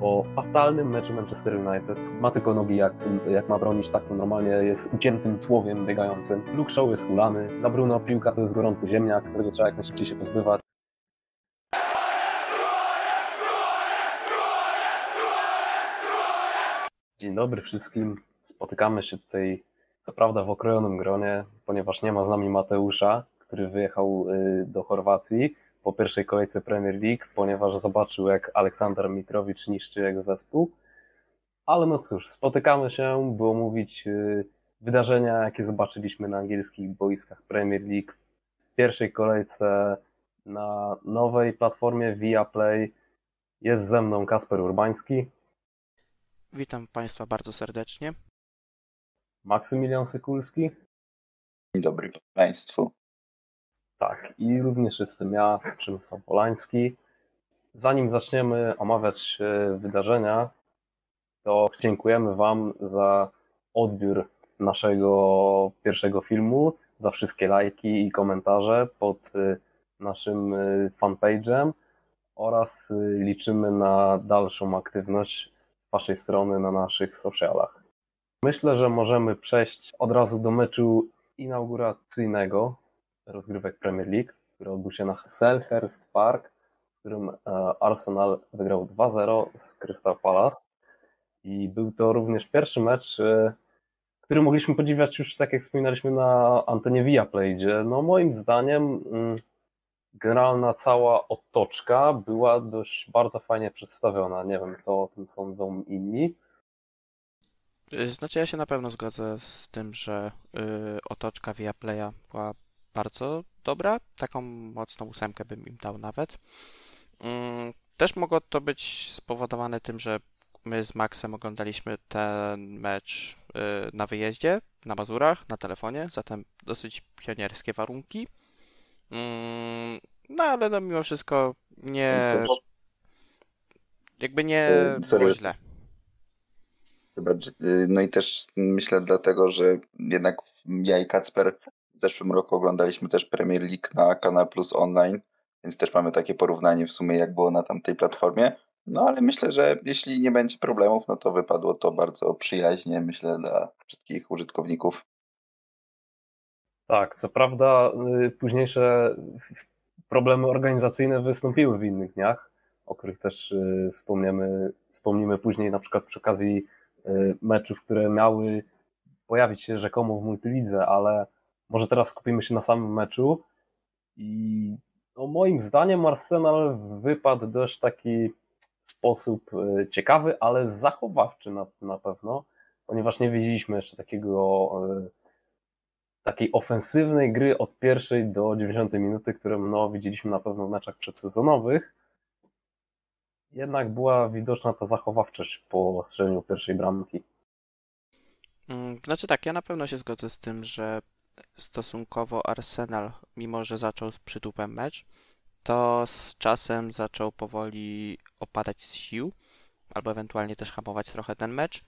po fatalnym meczu Manchester United. Ma tylko nogi jak, jak ma bronić, tak to normalnie jest uciętym tłowiem biegającym. Luke Shaw jest hulany, dla Bruno piłka to jest gorący ziemniak, którego trzeba jak najszybciej się pozbywać. Dzień dobry wszystkim. Spotykamy się tutaj, co prawda, w okrojonym gronie, ponieważ nie ma z nami Mateusza, który wyjechał y, do Chorwacji po pierwszej kolejce Premier League, ponieważ zobaczył, jak Aleksander Mitrowicz niszczy jego zespół. Ale no cóż, spotykamy się, by omówić y, wydarzenia, jakie zobaczyliśmy na angielskich boiskach Premier League w pierwszej kolejce na nowej platformie Viaplay. Jest ze mną Kasper Urbański. Witam Państwa bardzo serdecznie. Maksymilian Sykulski. Dzień dobry Państwu. Tak, i również jestem ja, Przemysław Polański. Zanim zaczniemy omawiać wydarzenia, to dziękujemy Wam za odbiór naszego pierwszego filmu, za wszystkie lajki i komentarze pod y, naszym y, fanpage'em oraz liczymy na dalszą aktywność z Waszej strony na naszych socialach. Myślę, że możemy przejść od razu do meczu inauguracyjnego rozgrywek Premier League, który odbył się na Selhurst Park, w którym e, Arsenal wygrał 2-0 z Crystal Palace. I był to również pierwszy mecz, e, który mogliśmy podziwiać już, tak jak wspominaliśmy, na antenie Viaplay, gdzie no moim zdaniem mm, generalna cała otoczka była dość bardzo fajnie przedstawiona. Nie wiem, co o tym sądzą inni. Znaczy ja się na pewno zgodzę z tym, że y, otoczka Viaplaya była bardzo dobra. Taką mocną ósemkę bym im dał nawet. Mm, też mogło to być spowodowane tym, że my z Maxem oglądaliśmy ten mecz y, na wyjeździe, na Mazurach, na telefonie, zatem dosyć pionierskie warunki. Mm, no ale no mimo wszystko nie. Jakby nie Y, było źle. Y, no i też myślę dlatego, że jednak ja i Kacper w zeszłym roku oglądaliśmy też Premier League na Kanal Plus Online, więc też mamy takie porównanie w sumie jak było na tamtej platformie. No ale myślę, że jeśli nie będzie problemów, no to wypadło to bardzo przyjaźnie, myślę, dla wszystkich użytkowników. Tak, co prawda y, późniejsze problemy organizacyjne wystąpiły w innych dniach, o których też y, wspomniemy, wspomnimy później, na przykład przy okazji y, meczów, które miały pojawić się rzekomo w multilidze, ale może teraz skupimy się na samym meczu i no moim zdaniem Arsenal wypadł dość taki sposób ciekawy, ale zachowawczy na, na pewno, ponieważ nie wiedzieliśmy jeszcze takiego takiej ofensywnej gry od pierwszej do 90 minuty, którą no, widzieliśmy na pewno w meczach przedsezonowych. Jednak była widoczna ta zachowawczość po strzeleniu pierwszej bramki. Mm, Znaczy tak, ja na pewno się zgodzę z tym, że stosunkowo Arsenal, mimo że zaczął z przytupem mecz, to z czasem zaczął powoli opadać z sił, albo ewentualnie też hamować trochę ten mecz,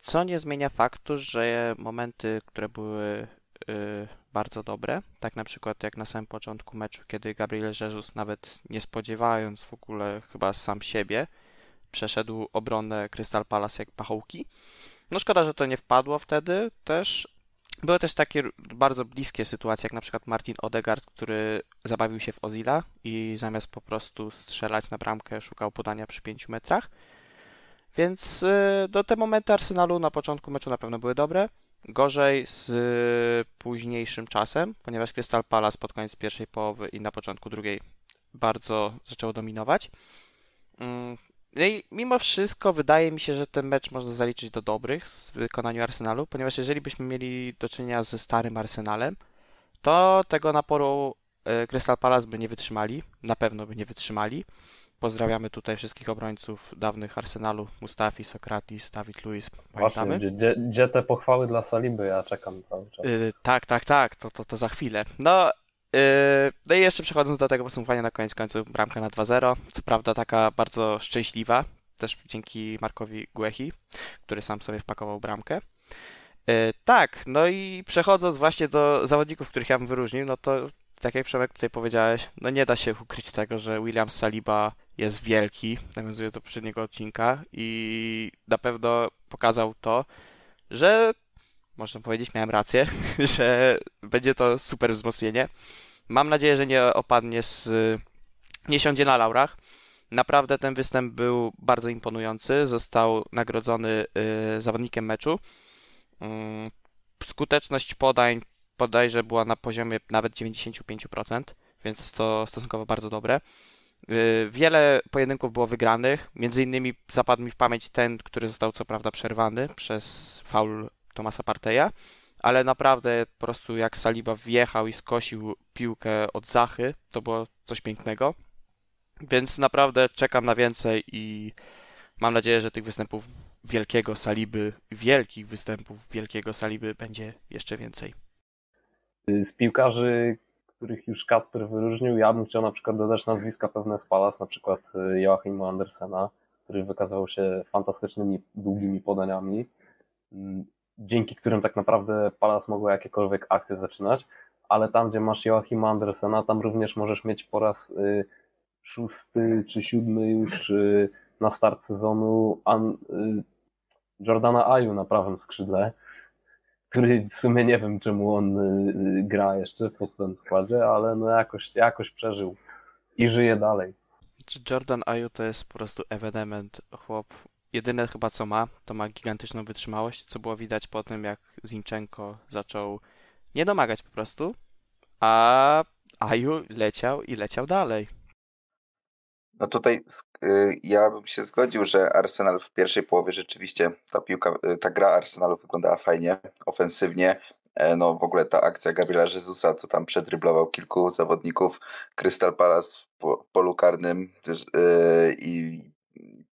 co nie zmienia faktu, że momenty, które były y, bardzo dobre, tak na przykład jak na samym początku meczu, kiedy Gabriel Jesus nawet nie spodziewając w ogóle chyba sam siebie, przeszedł obronę Crystal Palace jak pachołki. No szkoda, że to nie wpadło wtedy też. Były też takie bardzo bliskie sytuacje, jak na przykład Martin Odegaard, który zabawił się w Ozila i zamiast po prostu strzelać na bramkę, szukał podania przy 5 metrach. Więc y, do te momenty Arsenalu na początku meczu na pewno były dobre. Gorzej z późniejszym czasem, ponieważ Crystal Palace pod koniec pierwszej połowy i na początku drugiej bardzo zaczęło dominować. No i mimo wszystko wydaje mi się, że ten mecz można zaliczyć do dobrych w wykonaniu Arsenalu, ponieważ jeżeli byśmy mieli do czynienia ze starym Arsenalem, to tego naporu e, Crystal Palace by nie wytrzymali, na pewno by nie wytrzymali. Pozdrawiamy tutaj wszystkich obrońców dawnych Arsenalu, Mustafi, Sokratis, Dawid Luiz, pamiętamy? Właśnie, gdzie, gdzie te pochwały dla Saliby? Ja czekam cały czas. Yy, tak, tak, tak, to, to, to za chwilę. No, no i jeszcze przechodząc do tego podsumowania na koniec końców, bramka na 2-0, co prawda taka bardzo szczęśliwa, też dzięki Markowi Guechi, który sam sobie wpakował bramkę. Yy, tak, no i przechodząc właśnie do zawodników, których ja bym wyróżnił, no to tak jak Przemek tutaj powiedziałeś, no nie da się ukryć tego, że William Saliba jest wielki, nawiązuję do poprzedniego odcinka i na pewno pokazał to, że można powiedzieć, miałem rację, że będzie to super wzmocnienie. Mam nadzieję, że nie opadnie z. nie siądzie na laurach. Naprawdę ten występ był bardzo imponujący. Został nagrodzony y, zawodnikiem meczu. Mm, skuteczność podań bodajże była na poziomie nawet 95%, więc to stosunkowo bardzo dobre. Y, wiele pojedynków było wygranych, między innymi zapadł mi w pamięć ten, który został co prawda przerwany przez faul Tomasa Parteja, ale naprawdę po prostu jak Saliba wjechał i skosił piłkę od Zachy, to było coś pięknego. Więc naprawdę czekam na więcej i mam nadzieję, że tych występów wielkiego Saliby, wielkich występów wielkiego Saliby będzie jeszcze więcej. Z piłkarzy, których już Kasper wyróżnił, ja bym chciał na przykład dodać nazwiska pewne z Palas, na przykład y, Joachimu Andersena, który wykazywał się fantastycznymi, długimi podaniami, mm, dzięki którym tak naprawdę Palas mogło jakiekolwiek akcje zaczynać, ale tam, gdzie masz Joachima Andersena, tam również możesz mieć po raz y, szósty czy siódmy już y, na start sezonu Jordana Aju na prawym skrzydle, który w sumie nie wiem, czemu on y, y, gra jeszcze w podstawowym składzie, ale no jakoś, jakoś przeżył i żyje dalej. Jordan Ayu to jest po prostu ewenement, chłop. Jedyne chyba co ma, to ma gigantyczną wytrzymałość, co było widać po tym, jak Zinchenko zaczął nie domagać po prostu, a Ayu leciał i leciał dalej. No tutaj y, ja bym się zgodził, że Arsenal w pierwszej połowie rzeczywiście ta piłka, y, ta gra Arsenalu wyglądała fajnie, ofensywnie. E, no w ogóle ta akcja Gabriela Jezusa, co tam przedryblował kilku zawodników Crystal Palace w, polu karnym y, i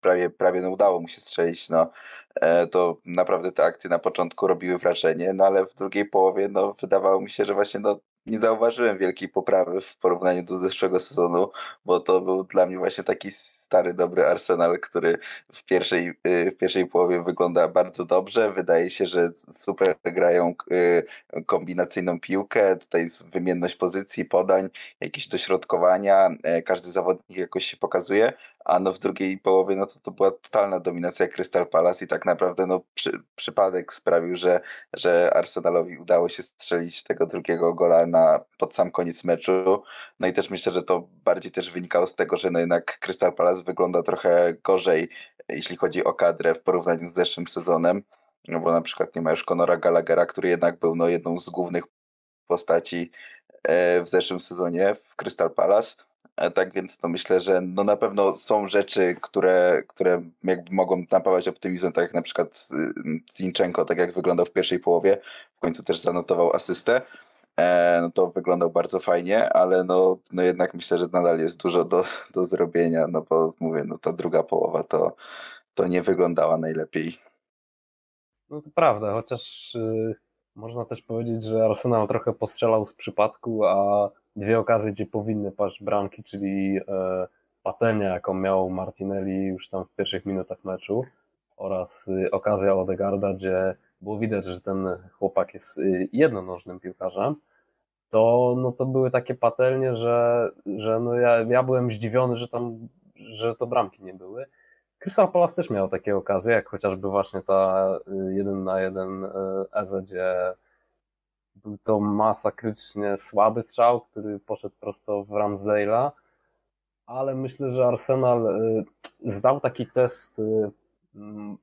prawie, prawie no udało mu się strzelić, no e, to naprawdę te akcje na początku robiły wrażenie, no ale w drugiej połowie no wydawało mi się, że właśnie no nie zauważyłem wielkiej poprawy w porównaniu do zeszłego sezonu, bo to był dla mnie właśnie taki stary, dobry Arsenal, który w pierwszej, y, w pierwszej połowie wygląda bardzo dobrze. Wydaje się, że super grają y, kombinacyjną piłkę, tutaj wymienność pozycji, podań, jakieś dośrodkowania, e, każdy zawodnik jakoś się pokazuje, a no w drugiej połowie no to, to była totalna dominacja Crystal Palace i tak naprawdę no przy, przypadek sprawił, że, że Arsenalowi udało się strzelić tego drugiego gola na, pod sam koniec meczu. No i też myślę, że to bardziej też wynikało z tego, że no jednak Crystal Palace wygląda trochę gorzej, jeśli chodzi o kadrę w porównaniu z zeszłym sezonem. No bo na przykład nie ma już Conora Gallaghera, który jednak był no, jedną z głównych postaci e, w zeszłym sezonie w Crystal Palace. Tak więc to myślę, że no na pewno są rzeczy, które, które jakby mogą napawać optymizmem, tak jak na przykład y, Zinchenko, tak jak wyglądał w pierwszej połowie, w końcu też zanotował asystę. E, no to wyglądał bardzo fajnie, ale no, no jednak myślę, że nadal jest dużo do, do zrobienia, no bo mówię, no ta druga połowa to, to nie wyglądała najlepiej. No to prawda, chociaż y, można też powiedzieć, że Arsenal trochę postrzelał z przypadku, a dwie okazje, gdzie powinny paść bramki, czyli e, patelnia, jaką miał Martinelli już tam w pierwszych minutach meczu oraz y, okazja Odegarda, gdzie było widać, że ten chłopak jest y, jednonożnym piłkarzem, to, no to były takie patelnie, że, że no ja, ja byłem zdziwiony, że tam, że to bramki nie były. Crystal Palace też miał takie okazje, jak chociażby właśnie ta y, jeden na jeden Eze, gdzie był to masakrycznie słaby strzał, który poszedł prosto w Ramsdale'a, ale myślę, że Arsenal y, zdał taki test y, mm,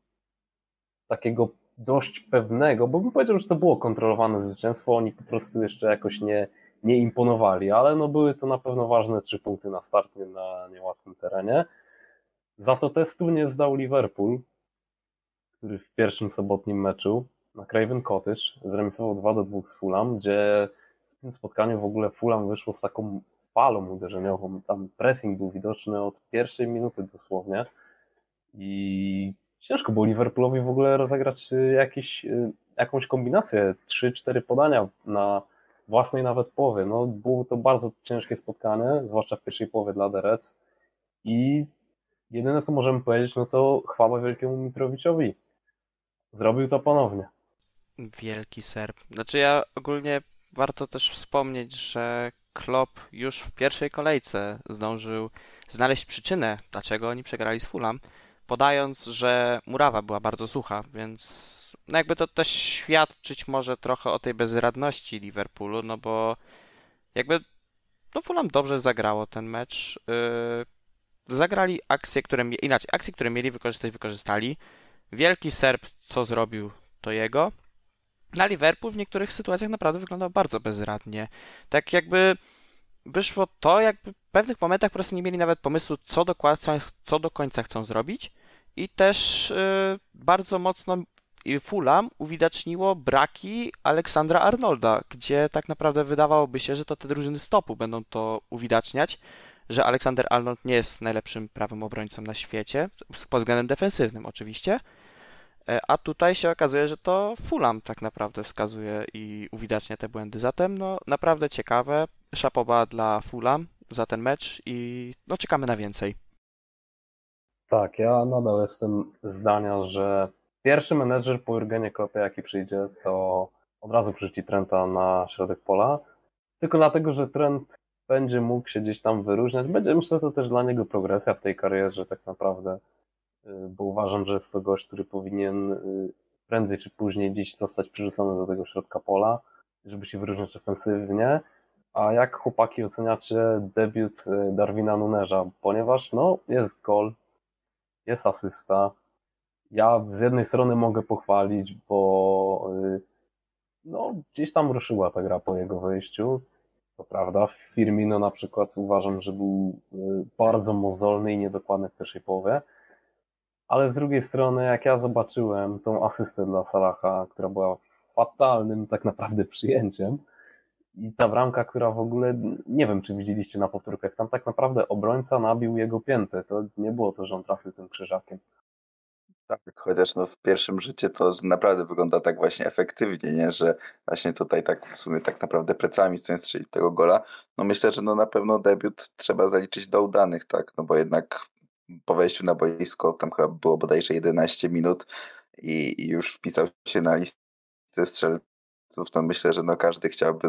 takiego dość pewnego, bo bym powiedział, że to było kontrolowane zwycięstwo, oni po prostu jeszcze jakoś nie, nie imponowali, ale no były to na pewno ważne trzy punkty na starcie na niełatwym terenie. Za to testu nie zdał Liverpool, który w pierwszym sobotnim meczu na Craven Cottage zremisował 2 do 2 z Fulham, gdzie w tym spotkaniu w ogóle Fulham wyszło z taką falą uderzeniową. Tam pressing był widoczny od pierwszej minuty dosłownie i ciężko było Liverpoolowi w ogóle rozegrać y, jakiś, y, jakąś kombinację, 3-4 podania na własnej nawet połowie. No, było to bardzo ciężkie spotkanie, zwłaszcza w pierwszej połowie dla Derec i jedyne co możemy powiedzieć, no to chwała wielkiemu Mitrowiczowi. Zrobił to ponownie. Wielki Serb. Znaczy ja ogólnie warto też wspomnieć, że Klopp już w pierwszej kolejce zdążył znaleźć przyczynę, dlaczego oni przegrali z Fulham, podając, że murawa była bardzo sucha, więc no jakby to też świadczyć może trochę o tej bezradności Liverpoolu, no bo jakby no Fulham dobrze zagrało ten mecz. Yy, zagrali akcje, które inaczej, akcje, które mieli wykorzystać, wykorzystali. Wielki Serb, co zrobił, to jego. Na Liverpool w niektórych sytuacjach naprawdę wyglądał bardzo bezradnie. Tak jakby wyszło to, jakby w pewnych momentach po prostu nie mieli nawet pomysłu, co, dokładnie, co do końca chcą zrobić. I też yy, bardzo mocno Fulham uwidaczniło braki Aleksandra Arnolda, gdzie tak naprawdę wydawałoby się, że to te drużyny stopu będą to uwidaczniać, że Aleksander Arnold nie jest najlepszym prawym obrońcą na świecie, pod względem defensywnym oczywiście, a tutaj się okazuje, że to Fulham tak naprawdę wskazuje i uwidacznia te błędy. Zatem no naprawdę ciekawe, szapoba dla Fulham za ten mecz i no czekamy na więcej. Tak, ja nadal jestem zdania, że Pierwszy menedżer po Jurgenie Kloppie, jaki przyjdzie, to od razu przerzuci Trenta na środek pola. Tylko dlatego, że Trent będzie mógł się gdzieś tam wyróżniać. Będzie, myślę, to też dla niego progresja w tej karierze tak naprawdę, bo uważam, że jest to gość, który powinien y, prędzej czy później gdzieś zostać przerzucony do tego środka pola, żeby się wyróżniać ofensywnie. A jak chłopaki oceniacie debiut y, Darwina Nunerza? Ponieważ no, jest gol, jest asysta, ja z jednej strony mogę pochwalić, bo y, no, gdzieś tam ruszyła ta gra po jego wyjściu. To prawda, Firmino na przykład uważam, że był y, bardzo mozolny i niedokładny w pierwszej połowie. Ale z drugiej strony, jak ja zobaczyłem tą asystę dla Salaha, która była fatalnym tak naprawdę przyjęciem, i ta bramka, która w ogóle, nie wiem czy widzieliście na powtórkach, tam tak naprawdę obrońca nabił jego piętę. To nie było to, że on trafił tym krzyżakiem. Tak, chociaż no w pierwszym życiu to naprawdę wygląda tak właśnie efektywnie, nie? że właśnie tutaj tak w sumie tak naprawdę plecami chcąc strzelić tego gola. No myślę, że no na pewno debiut trzeba zaliczyć do udanych, tak, no bo jednak po wejściu na boisko tam chyba było bodajże 11 minut i, już wpisał się na listę strzelców, to myślę, że no każdy chciałby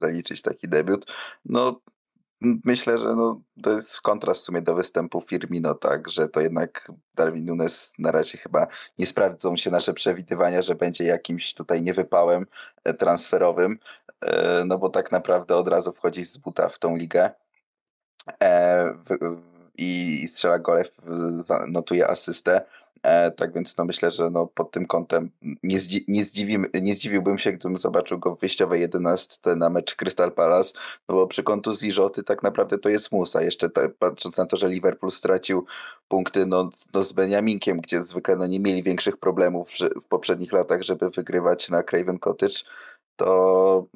zaliczyć taki debiut. No Myślę, że no, to jest kontrast w sumie do występu Firmino, tak, że to jednak Darwin Nunes na razie chyba nie sprawdzą się nasze przewidywania, że będzie jakimś tutaj niewypałem e, transferowym, e, no bo tak naprawdę od razu wchodzi z buta w tą ligę i strzela gole, notuje asystę. E, tak więc no myślę, że no pod tym kątem nie, zdzi nie, zdziwi nie zdziwiłbym się, gdybym zobaczył go w wyjściowej 11 na mecz Crystal Palace, no bo przy kontuzji Rzoty tak naprawdę to jest mus, a jeszcze tak, patrząc na to, że Liverpool stracił punkty no, no z Beniaminkiem, gdzie zwykle no nie mieli większych problemów w poprzednich latach, żeby wygrywać na Craven Cottage, to,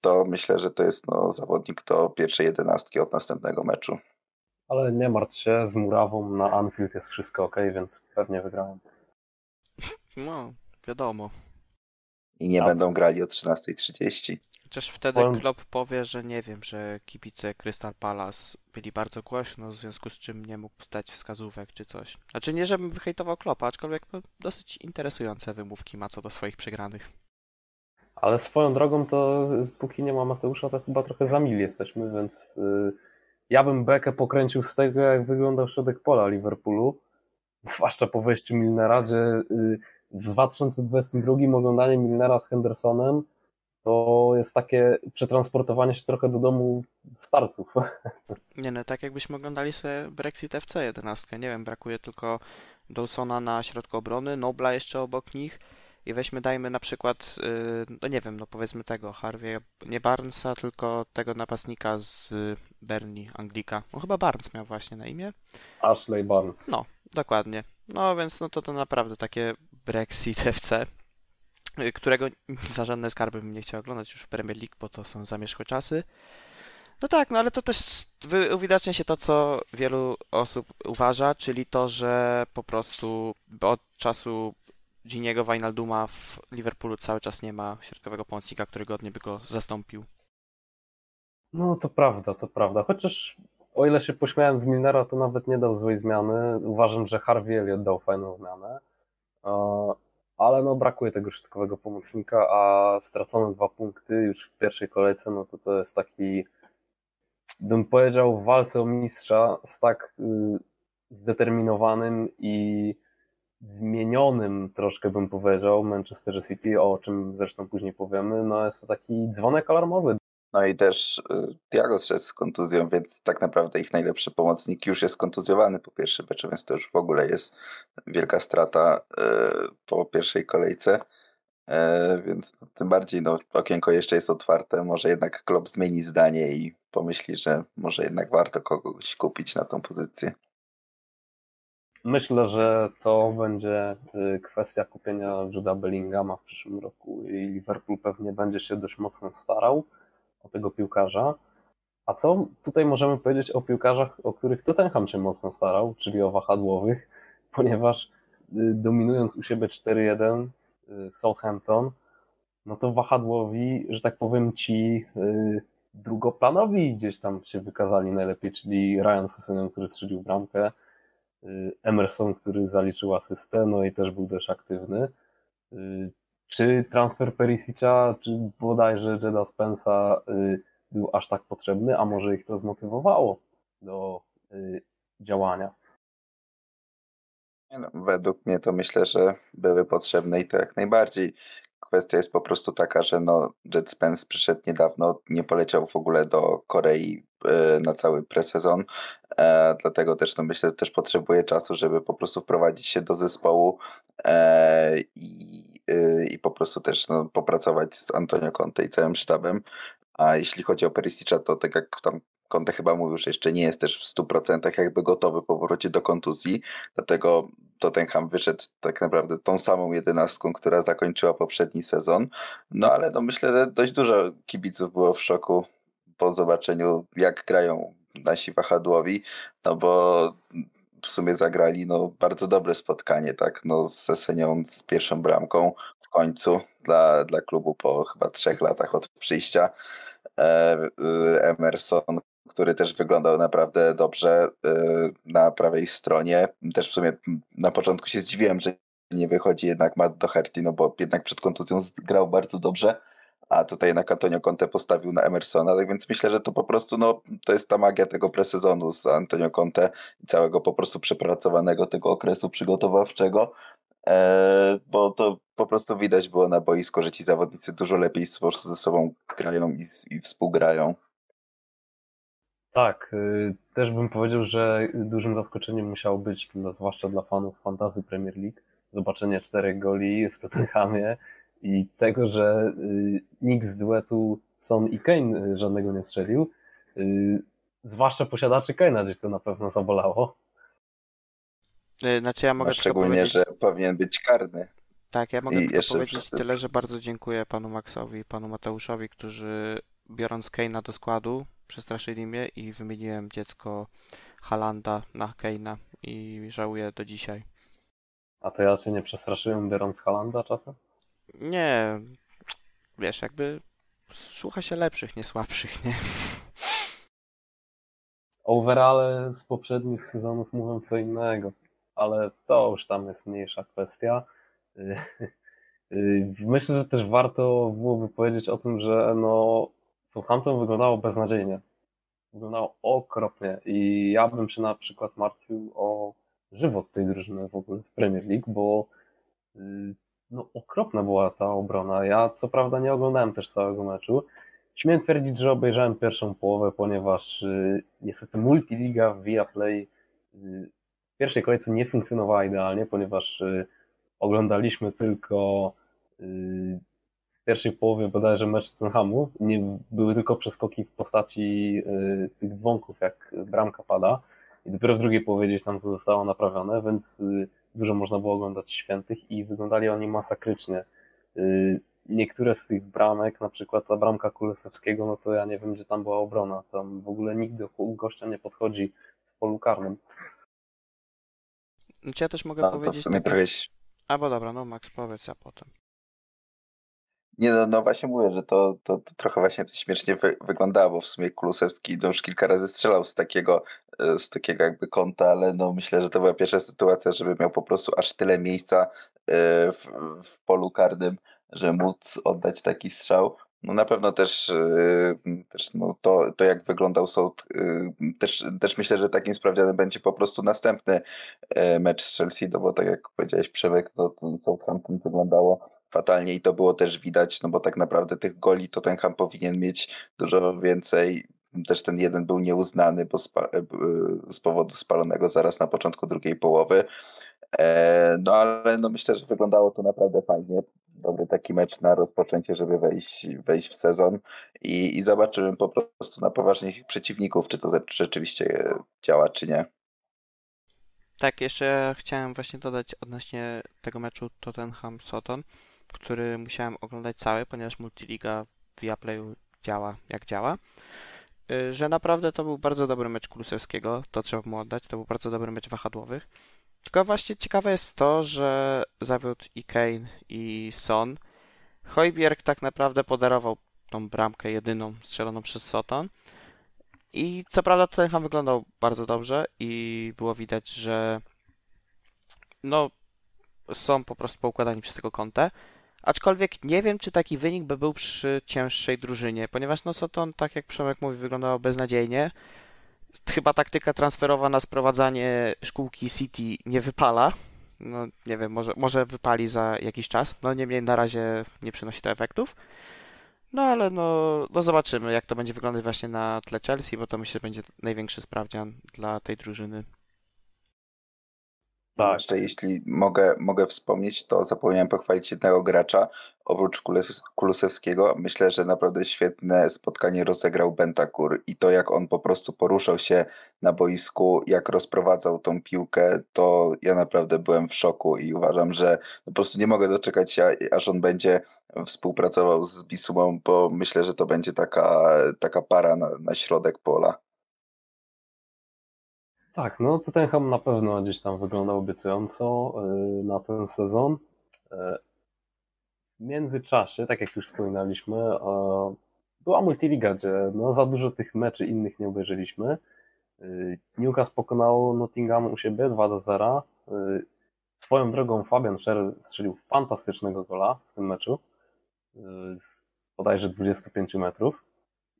to myślę, że to jest no, zawodnik do pierwszej jedenastki od następnego meczu. Ale nie martw się, z Murawą na Anfield jest wszystko ok, więc pewnie wygrałem. No, wiadomo. I nie będą grali o 13.30. Chociaż wtedy Swoją... Klopp powie, że nie wiem, że kibice Crystal Palace byli bardzo głośno, w związku z czym nie mógł dać wskazówek czy coś. Znaczy nie, żebym wyhejtował Kloppa, aczkolwiek no, dosyć interesujące wymówki ma co do swoich przegranych. Ale swoją drogą to póki nie ma Mateusza, to chyba trochę za mil jesteśmy, więc... Yy ja bym bekę pokręcił z tego, jak wyglądał środek pola Liverpoolu, zwłaszcza po wejściu Milnera, że y, w 2022 oglądanie Milnera z Hendersonem to jest takie przetransportowanie się trochę do domu starców. Nie no, tak jakbyśmy oglądali sobie Brexit FC 11. Nie wiem, brakuje tylko Dawsona na środku obrony, Nobla jeszcze obok nich i weźmy, dajmy na przykład, y, no nie wiem, no powiedzmy tego, Harvey, nie Barnesa, tylko tego napastnika z Berni, Anglika. No chyba Barnes miał właśnie na imię. Ashley Barnes. No, dokładnie. No więc no to to naprawdę takie Brexit FC, y, którego za żadne skarby bym nie chciał oglądać już w Premier League, bo to są zamierzchłe czasy. No tak, no ale to też uwidacznia się to, co wielu osób uważa, czyli to, że po prostu od czasu Giniego Wijnalduma w Liverpoolu cały czas nie ma środkowego pomocnika, który godnie by go zastąpił. No to prawda, to prawda. Chociaż o ile się pośmiałem z Milnera, to nawet nie dał złej zmiany. Uważam, że Harvey Elliott dał fajną zmianę. Ale no brakuje tego środkowego pomocnika, a stracone dwa punkty już w pierwszej kolejce, no to to jest taki bym powiedział, w walce o mistrza z tak y, zdeterminowanym i zmienionym troszkę bym powiedział Manchester City, o czym zresztą później powiemy, no jest to taki dzwonek alarmowy. No i też y, Thiago szedł z kontuzją, więc tak naprawdę ich najlepszy pomocnik już jest kontuzjowany po pierwszym meczu, więc to już w ogóle jest wielka strata y, po pierwszej kolejce. E, więc tym bardziej no, okienko jeszcze jest otwarte. Może jednak klub zmieni zdanie i pomyśli, że może jednak warto kogoś kupić na tą pozycję. Myślę, że to będzie y, kwestia kupienia Juda Bellingama w przyszłym roku i Liverpool pewnie będzie się dość mocno starał o tego piłkarza. A co tutaj możemy powiedzieć o piłkarzach, o których Tottenham się mocno starał, czyli o wahadłowych, ponieważ y, dominując u siebie 4-1 y, Southampton, no to wahadłowi, że tak powiem, ci drugoplanowi gdzieś tam się wykazali najlepiej, czyli Ryan Sessegnon, który strzelił bramkę, Emerson, który zaliczył asystę, no i też był dość aktywny. Y, czy transfer Perisicza, czy bodajże Jeda Spensa y, był aż tak potrzebny, a może ich to zmotywowało do działania? No, według mnie to myślę, że były potrzebne i to jak najbardziej. Kwestia jest po prostu taka, że no Jet Spence przyszedł niedawno, nie poleciał w ogóle do Korei e, na cały presezon, e, dlatego też no myślę, że też potrzebuje czasu, żeby po prostu wprowadzić się do zespołu e, i, i po prostu też no, popracować z Antonio Conte i całym sztabem. A jeśli chodzi o Perisicza, to tak jak tam Conte chyba mówił, że jeszcze nie jest też w 100% jakby gotowy po powrocie do kontuzji, dlatego Tottenham wyszedł tak naprawdę tą samą jedenastką, która zakończyła poprzedni sezon. No ale no myślę, że dość dużo kibiców było w szoku po zobaczeniu, jak grają nasi wahadłowi, no bo w sumie zagrali no, bardzo dobre spotkanie, tak, no z Sesenią z pierwszą bramką w końcu dla, dla klubu po chyba trzech latach od przyjścia. E, e, Emerson, który też wyglądał naprawdę dobrze y, na prawej stronie. Też w sumie na początku się zdziwiłem, że nie wychodzi jednak Matt Doherty, no bo jednak przed kontuzją grał bardzo dobrze, a tutaj jednak Antonio Conte postawił na Emersona, tak więc myślę, że to po prostu no, to jest ta magia tego presezonu z Antonio Conte i całego po prostu przepracowanego tego okresu przygotowawczego, bo to po prostu widać było na boisku, że ci zawodnicy dużo lepiej ze sobą grają i, i współgrają. Tak, y, też bym powiedział, że dużym zaskoczeniem musiało być, zwłaszcza dla fanów fantazy Premier League, zobaczenie czterech goli w Tottenhamie i tego, że y, nikt z duetu Son i Kane y, żadnego nie strzelił. Zwłaszcza posiadaczy Kane'a gdzieś to na pewno zabolało. Znaczy ja mogę Szczególnie, że powinien być karny. Tak, ja mogę I tylko powiedzieć tyle, że bardzo dziękuję panu Maxowi i panu Mateuszowi, którzy biorąc Kane'a do składu, przestraszyli mnie i wymieniłem dziecko Halanda na Keina i żałuję do dzisiaj. A to ja cię nie przestraszyłem biorąc Halanda czasem? Nie, wiesz, jakby słucha się lepszych, nie słabszych, nie? Overale z poprzednich sezonów mówią co innego, ale to już tam jest mniejsza kwestia. Myślę, że też warto byłoby powiedzieć o tym, że no Southampton wyglądało beznadziejnie. Wyglądało okropnie i ja bym się na przykład martwił o żywot tej drużyny w ogóle w Premier League, bo y, no, okropna była ta obrona. Ja co prawda nie oglądałem też całego meczu. Śmiem twierdzić, że obejrzałem pierwszą połowę, ponieważ y, niestety multiliga w Viaplay y, w pierwszej kolejce nie funkcjonowała idealnie, ponieważ oglądaliśmy tylko w pierwszej połowie bodajże mecz Tottenhamu nie były tylko przeskoki w postaci y, tych dzwonków, jak bramka pada i dopiero w drugiej połowie gdzieś tam to zostało naprawione, więc y, dużo można było oglądać świętych i wyglądali oni masakrycznie. Y, niektóre z tych bramek, na przykład ta bramka Kulesewskiego, no to ja nie wiem, gdzie tam była obrona. Tam w ogóle nikt do gościa nie podchodzi w polu karnym. Czy ja też mogę no, powiedzieć... To w sumie trochę... A bo dobra, no Max, powiedz, a potem. Nie, no, no właśnie mówię, że to, to, to trochę właśnie to śmiesznie wy, wyglądało, bo w sumie Kulusewski no już kilka razy strzelał z takiego, e, z takiego jakby kąta, ale no myślę, że to była pierwsza sytuacja, żeby miał po prostu aż tyle miejsca e, w, w polu karnym, że móc oddać taki strzał. No na pewno też, też no to, to jak wyglądał South, yy, też, też myślę, że takim sprawdzianem będzie po prostu następny yy, mecz z Chelsea, no bo tak jak powiedziałeś Przemek, to ten Southampton wyglądało fatalnie i to było też widać, no bo tak naprawdę tych goli Tottenham powinien mieć dużo więcej. Też ten jeden był nieuznany, bo z powodu spalonego zaraz na początku drugiej połowy. E, no ale no myślę, że wyglądało to naprawdę fajnie. Dobry taki mecz na rozpoczęcie, żeby wejść, wejść w sezon i, i po prostu na poważnych przeciwników, czy to rzeczywiście działa, czy nie. Tak, jeszcze chciałem właśnie dodać odnośnie tego meczu Tottenham-Soton, który musiałem oglądać cały, ponieważ Multiliga w Viaplayu działa jak działa, y, że naprawdę to był bardzo dobry mecz Kulusewskiego, to trzeba mu oddać, to był bardzo dobry mecz wahadłowych. Tylko właśnie ciekawe jest to, że zawiódł i Kane i Son. Hojbjerg tak naprawdę podarował tą bramkę jedyną strzeloną przez Soton. I co prawda Tottenham wyglądał bardzo dobrze i było widać, że no są po prostu poukładani przez tego kątę. Aczkolwiek nie wiem, czy taki wynik by był przy cięższej drużynie, ponieważ no Soton, tak jak Przemek mówi, wyglądało beznadziejnie chyba taktyka transferowa na sprowadzanie szkółki City nie wypala. No nie wiem, może, może wypali za jakiś czas. No niemniej na razie nie przynosi to efektów. No ale no, no zobaczymy, jak to będzie wyglądać właśnie na tle Chelsea, bo to myślę, że będzie największy sprawdzian dla tej drużyny. Tak. Jeszcze jeśli mogę, mogę wspomnieć, to zapomniałem pochwalić jednego gracza, oprócz Kulusewskiego. Myślę, że naprawdę świetne spotkanie rozegrał Bentakur i to jak on po prostu poruszał się na boisku, jak rozprowadzał tą piłkę, to ja naprawdę byłem w szoku i uważam, że po prostu nie mogę doczekać się, aż on będzie współpracował z Bisumą, bo myślę, że to będzie taka, taka para na, na środek pola. Tak, no Tottenham na pewno gdzieś tam wyglądał obiecująco y, na ten sezon. Y, w międzyczasie, tak jak już wspominaliśmy, była multiliga, gdzie no za dużo tych meczy innych nie obejrzeliśmy. Y, Newcastle pokonało Nottingham u siebie 2 do 0. Swoją drogą Fabian Scher strzelił fantastycznego gola w tym meczu z bodajże 25 metrów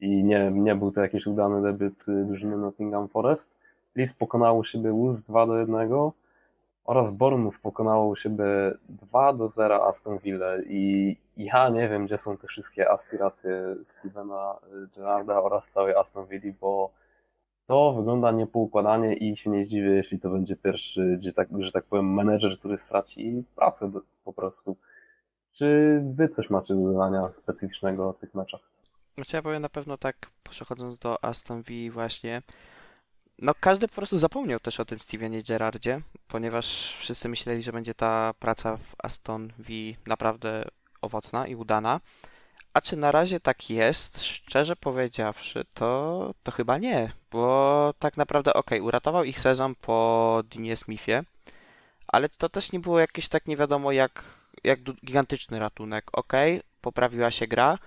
i nie, nie był to jakiś udany debiut drużyny Nottingham Forest. Leeds pokonało siebie Wolves 2 do 1 oraz Bournemouth pokonało siebie 2 do 0 Aston Villa i ja nie wiem, gdzie są te wszystkie aspiracje Stevena Gerrarda oraz całej Aston Villa, bo to wygląda niepoukładanie i się nie zdziwię, jeśli to będzie pierwszy, gdzie tak, że tak powiem, menedżer, który straci pracę po prostu. Czy wy coś macie do dodania specyficznego o tych meczach? Znaczy ja powiem na pewno tak, przechodząc do Aston Villa właśnie, no każdy po prostu zapomniał też o tym Stevenie Gerardzie, ponieważ wszyscy myśleli, że będzie ta praca w Aston Villa naprawdę owocna i udana. A czy na razie tak jest? Szczerze powiedziawszy, to, to chyba nie, bo tak naprawdę ok, uratował ich sezon po Dinie Smithie, ale to też nie było jakieś tak nie wiadomo jak, jak gigantyczny ratunek. Ok, poprawiła się gra,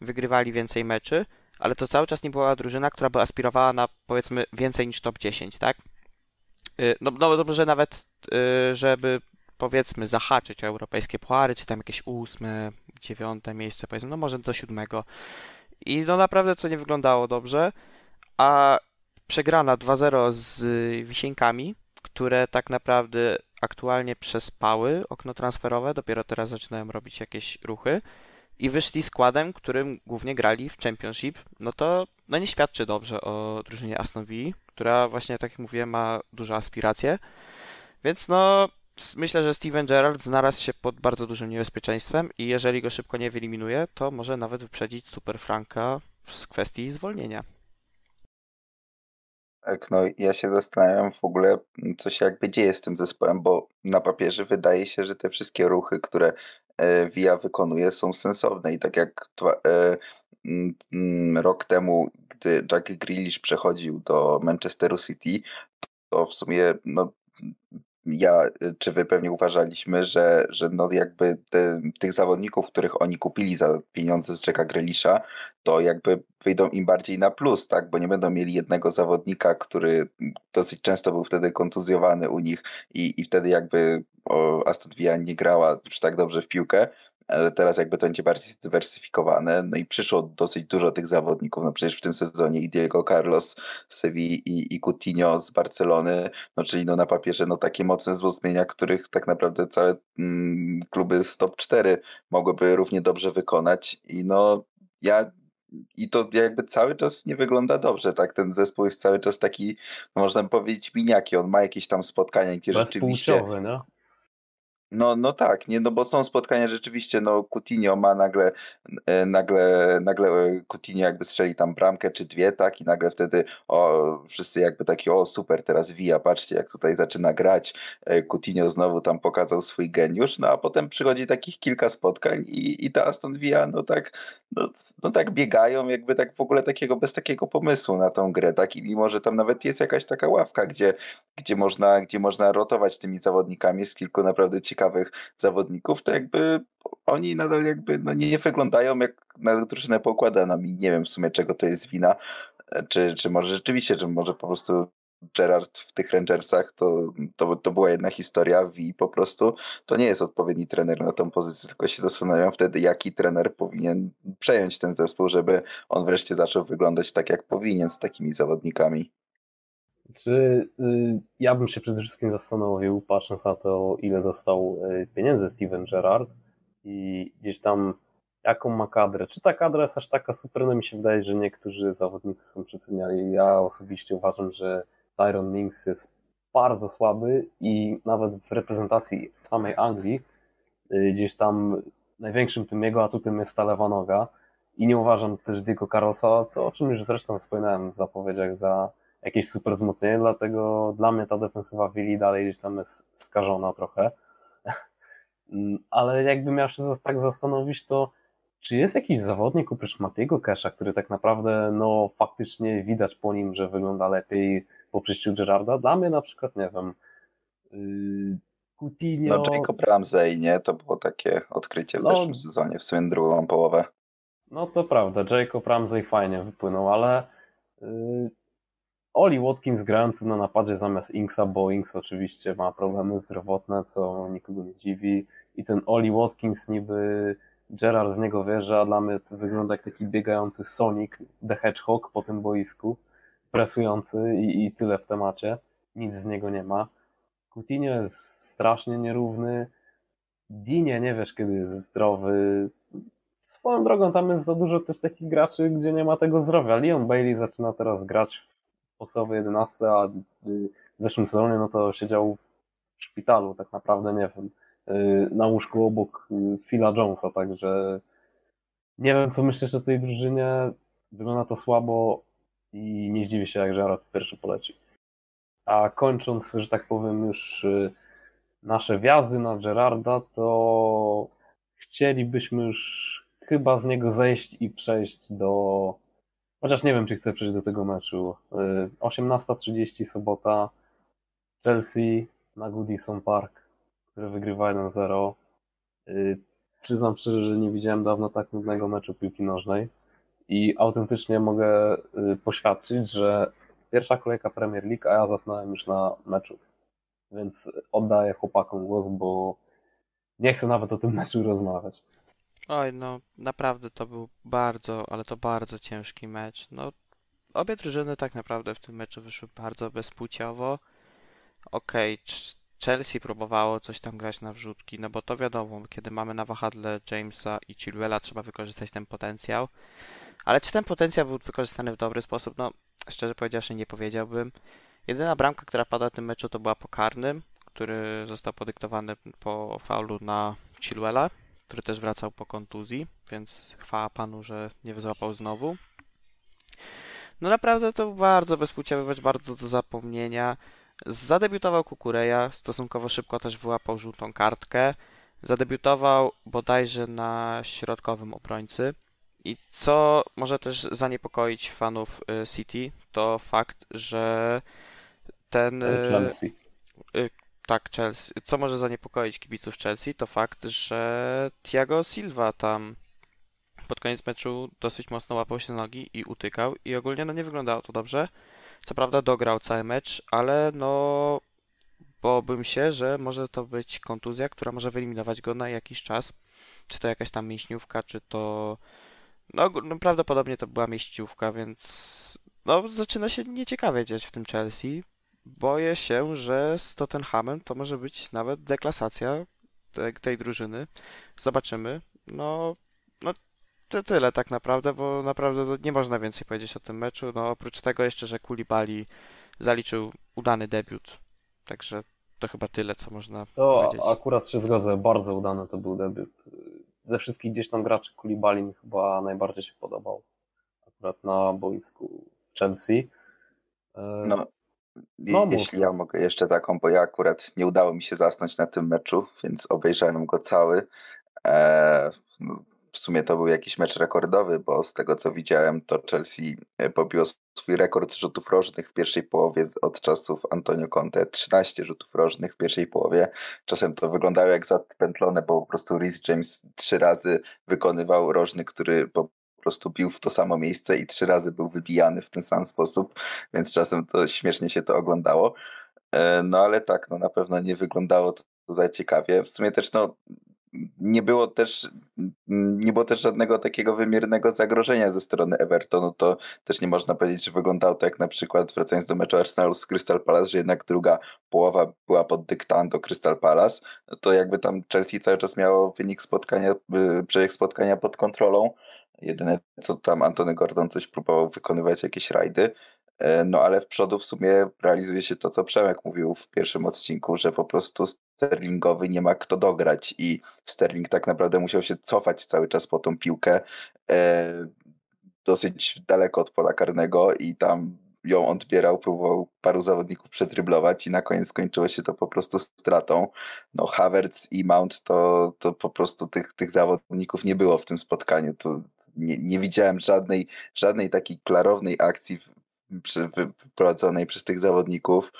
wygrywali więcej meczy, ale to cały czas nie była drużyna, która by aspirowała na powiedzmy więcej niż top 10, tak? Y, no, no dobrze nawet, y, żeby powiedzmy zahaczyć o europejskie puary, czy tam jakieś ósme, dziewiąte miejsce, powiedzmy, no może do siódmego. I no naprawdę to nie wyglądało dobrze, a przegrana 2-0 z Wisieńkami, które tak naprawdę aktualnie przespały okno transferowe, dopiero teraz zaczynają robić jakieś ruchy i wyszli składem, którym głównie grali w Championship, no to no nie świadczy dobrze o drużynie Aston Villa, która właśnie, tak jak mówiłem, ma duże aspiracje. Więc no, myślę, że Steven Gerrard znalazł się pod bardzo dużym niebezpieczeństwem i jeżeli go szybko nie wyeliminuje, to może nawet wyprzedzić Super Franka w kwestii zwolnienia. Tak, no ja się zastanawiam w ogóle, co się jakby dzieje z tym zespołem, bo na papierze wydaje się, że te wszystkie ruchy, które VIA wykonuje są sensowne. I tak jak e, rok temu, gdy Jack Grealish przechodził do Manchesteru City, to w sumie no, ja czy wy pewnie uważaliśmy, że, że no jakby te, tych zawodników, których oni kupili za pieniądze z Jacka Grealisha, to jakby wyjdą im bardziej na plus, tak? Bo nie będą mieli jednego zawodnika, który dosyć często był wtedy kontuzjowany u nich i, i wtedy jakby o, Aston Villa nie grała już tak dobrze w piłkę. Ale teraz jakby to będzie bardziej zdywersyfikowane. No i przyszło dosyć dużo tych zawodników. No przecież w tym sezonie i Diego Carlos z Sevilla i, i Coutinho z Barcelony, no czyli no na papierze no takie mocne wzmocnienia, których tak naprawdę całe mm, kluby z top 4 mogłyby równie dobrze wykonać. I no ja i to jakby cały czas nie wygląda dobrze, tak? Ten zespół jest cały czas taki, no można by powiedzieć, miniaki. On ma jakieś tam spotkania, gdzie rzeczywiście. No? No, no tak, nie, no bo są spotkania rzeczywiście, no Coutinho ma nagle, e, nagle, nagle e, Coutinho jakby strzeli tam bramkę czy dwie, tak, i nagle wtedy o, wszyscy jakby taki, o super, teraz Via, patrzcie jak tutaj zaczyna grać, e, Coutinho znowu tam pokazał swój geniusz, no a potem przychodzi takich kilka spotkań i, i ta Aston Villa, no tak, no, no tak biegają, jakby tak w ogóle takiego, bez takiego pomysłu na tą grę, tak, i mimo, że tam nawet jest jakaś taka ławka, gdzie, gdzie można, gdzie można rotować tymi zawodnikami, z kilku naprawdę ciekawych ciekawych zawodników, to jakby oni nadal jakby no nie wyglądają jak na drużynę poukładaną i nie wiem w sumie czego to jest wina, czy, czy może rzeczywiście, czy może po prostu Gerard w tych Rangersach to, to, to była jedna historia i po prostu to nie jest odpowiedni trener na tą pozycję, tylko się zastanawiam wtedy, jaki trener powinien przejąć ten zespół, żeby on wreszcie zaczął wyglądać tak, jak powinien z takimi zawodnikami. Czy y, ja bym się przede wszystkim zastanowił, patrząc na to, ile dostał y, pieniędzy Steven Gerrard i gdzieś tam jaką ma kadrę. Czy ta kadra jest aż taka super? No mi się wydaje, że niektórzy zawodnicy są przeceniali. Ja osobiście uważam, że Tyron Minks jest bardzo słaby i nawet w reprezentacji samej Anglii y, gdzieś tam największym tym jego atutem jest ta lewa noga i nie uważam też Diego Carlosa, co, o czym już zresztą wspominałem w zapowiedziach za jakieś super wzmocnienie, dlatego dla mnie ta defensywa Willi dalej gdzieś tam jest skażona trochę. Mm, ale jakbym miał się tak zastanowić, to czy jest jakiś zawodnik oprócz Matiego Kesha, który tak naprawdę no faktycznie widać po nim, że wygląda lepiej po przyjściu Gerarda? Dla mnie na przykład, nie wiem, yy, Coutinho... No Jacob Ramsey, nie? To było takie odkrycie w no, zeszłym sezonie, w sumie drugą połowę. No to prawda, Jacob Ramsey fajnie wypłynął, ale yy, Oli Watkins grający na napadzie zamiast Inksa, bo Inks oczywiście ma problemy zdrowotne, co nikogo nie dziwi. I ten Oli Watkins niby Gerard w niego wierzy, a dla mnie wygląda jak taki biegający Sonic the Hedgehog po tym boisku, presujący i, i tyle w temacie. Nic z niego nie ma. Coutinho jest strasznie nierówny. Dinie nie wiesz, kiedy jest zdrowy. Swoją drogą tam jest za dużo też takich graczy, gdzie nie ma tego zdrowia. Leon Bailey zaczyna teraz grać podstawowej 11, a w zeszłym sezonie no to siedział w szpitalu tak naprawdę, nie wiem, y, na łóżku obok y, Phila Jonesa, także nie wiem, co myślisz o tej drużynie. Wygląda to słabo i nie zdziwię się, jak Gerard pierwszy poleci. A kończąc, że tak powiem, już y, nasze wjazdy na Gerarda, to chcielibyśmy już chyba z niego zejść i przejść do Chociaż nie wiem, czy chcę przejść do tego meczu. 18.30 y, sobota. Chelsea na Goodison Park, który wygrywa 1-0. Y, przyznam szczerze, że nie widziałem dawno tak nudnego meczu piłki nożnej i autentycznie mogę y, poświadczyć, że pierwsza kolejka Premier League, a ja zasnąłem już na meczu. Więc oddaję chłopakom głos, bo nie chcę nawet o tym meczu rozmawiać. Oj, no naprawdę to był bardzo, ale to bardzo ciężki mecz. No, obie drużyny tak naprawdę w tym meczu wyszły bardzo bezpłciowo. Okej, okay, Chelsea próbowało coś tam grać na wrzutki, no bo to wiadomo, kiedy mamy na wahadle Jamesa i Chilwella, trzeba wykorzystać ten potencjał. Ale czy ten potencjał był wykorzystany w dobry sposób? No, szczerze powiedziawszy, nie powiedziałbym. Jedyna bramka, która padła w tym meczu, to była po karnym, który został podyktowany po faulu na Chilwella który też wracał po kontuzji, więc chwała panu, że nie złapał znowu. No naprawdę to bardzo bezpłciowy mecz, bardzo do zapomnienia. Zadebiutował Kukureja, stosunkowo szybko też wyłapał żółtą kartkę. Zadebiutował bodajże na środkowym obrońcy. I co może też zaniepokoić fanów y, City, to fakt, że ten. Y, Chelsea. Tak, Chelsea. Co może zaniepokoić kibiców Chelsea, to fakt, że Thiago Silva tam pod koniec meczu dosyć mocno łapał się nogi i utykał i ogólnie no nie wyglądało to dobrze. Co prawda dograł cały mecz, ale no bałbym się, że może to być kontuzja, która może wyeliminować go na jakiś czas. czy to jakaś tam mięśniówka, czy to no, no prawdopodobnie to była mieściówka, więc no zaczyna się nieciekawie dziać w tym Chelsea. Boję się, że z Tottenhamem to może być nawet deklasacja tej, tej drużyny. Zobaczymy. No, no to tyle tak naprawdę, bo naprawdę nie można więcej powiedzieć o tym meczu. No oprócz tego jeszcze, że Kulibali zaliczył udany debiut. Także to chyba tyle, co można to powiedzieć. akurat się zgodzę, bardzo udany to był debiut. Ze wszystkich gdzieś tam graczy Kulibali mi chyba najbardziej się podobał. Akurat na boisku Chelsea. E, no, no jeśli ja mogę jeszcze taką, bo ja akurat nie udało mi się zasnąć na tym meczu, więc obejrzałem go cały. Eee, w sumie to był jakiś mecz rekordowy, bo z tego co widziałem, to Chelsea e, pobiło swój rekord rzutów rożnych w pierwszej połowie od czasów Antonio Conte. 13 rzutów rożnych w pierwszej połowie. Czasem to wyglądało jak zapętlone, bo po prostu Rhys James trzy razy wykonywał rożny, który po prostu bił w to samo miejsce i trzy razy był wybijany w ten sam sposób, więc czasem to śmiesznie się to oglądało. E, no ale tak, no na pewno nie wyglądało to za ciekawie. W sumie też no, nie było też nie było też żadnego takiego wymiernego zagrożenia ze strony Evertonu, to też nie można powiedzieć, że wyglądało to jak na przykład wracając do meczu Arsenalu z Crystal Palace, że jednak druga połowa była pod dyktando Crystal Palace, to jakby tam Chelsea cały czas miało wynik spotkania, y, przebieg spotkania pod kontrolą. Jedyne co tam Antony Gordon coś próbował wykonywać jakieś rajdy, E, no ale w przodu w sumie realizuje się to, co Przemek mówił w pierwszym odcinku, że po prostu Sterlingowy nie ma kto dograć i Sterling tak naprawdę musiał się cofać cały czas po tą piłkę e, dosyć daleko od pola karnego i tam ją odbierał, próbował paru zawodników przetryblować i na koniec skończyło się to po prostu stratą. No Havertz i Mount to, to po prostu tych, tych zawodników nie było w tym spotkaniu. To nie, nie widziałem żadnej, żadnej takiej klarownej akcji wyprowadzonej przez tych zawodników.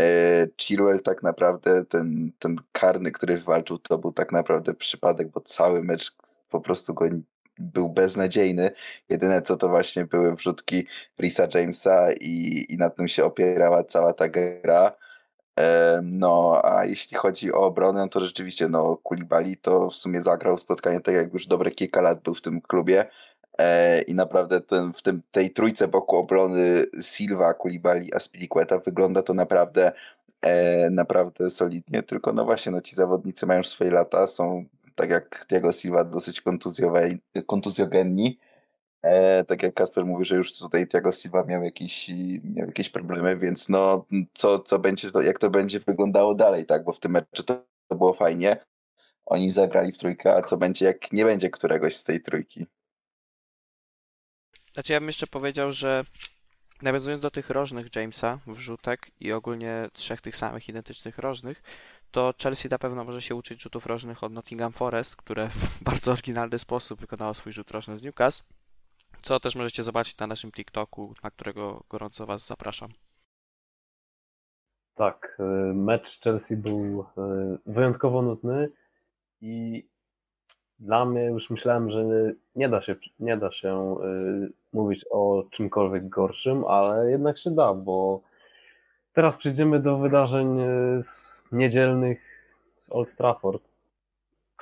E, Chilwell tak naprawdę, ten, ten karny, który walczył, to był tak naprawdę przypadek, bo cały mecz po prostu go był beznadziejny. Jedyne co to właśnie były wrzutki Risa Jamesa i, i na tym się opierała cała ta gra. No, a jeśli chodzi o obronę, no to rzeczywiście, no, Kulibali to w sumie zagrał spotkanie tak, jak już dobre kilka lat był w tym klubie. E, i naprawdę ten, w tym, tej trójce boku obrony Silva, Kulibali, Aspilicueta wygląda to naprawdę e, naprawdę solidnie, tylko no właśnie, no ci zawodnicy mają już swoje lata, są tak jak Diego Silva dosyć kontuzjogenni, e, tak jak Kasper mówi, że już tutaj Thiago Silva miał jakieś, miał jakieś problemy, więc no co, co będzie, jak to będzie wyglądało dalej, tak, bo w tym meczu to, to było fajnie, oni zagrali w trójkę, a co będzie jak nie będzie któregoś z tej trójki. Znaczy ja bym jeszcze powiedział, że nawiązując do tych rożnych Jamesa, wrzutek i ogólnie trzech tych samych identycznych rożnych, to Chelsea na pewno może się uczyć rzutów rożnych od Nottingham Forest, które w bardzo oryginalny sposób wykonało swój rzut rożny z Newcastle, co też możecie zobaczyć na naszym TikToku, na którego gorąco Was zapraszam. Tak, y, mecz Chelsea był y, wyjątkowo nudny i dla mnie już myślałem, że nie da się, nie da się y, mówić o czymkolwiek gorszym, ale jednak się da, bo teraz przejdziemy do wydarzeń y, niedzielnych z Old Trafford.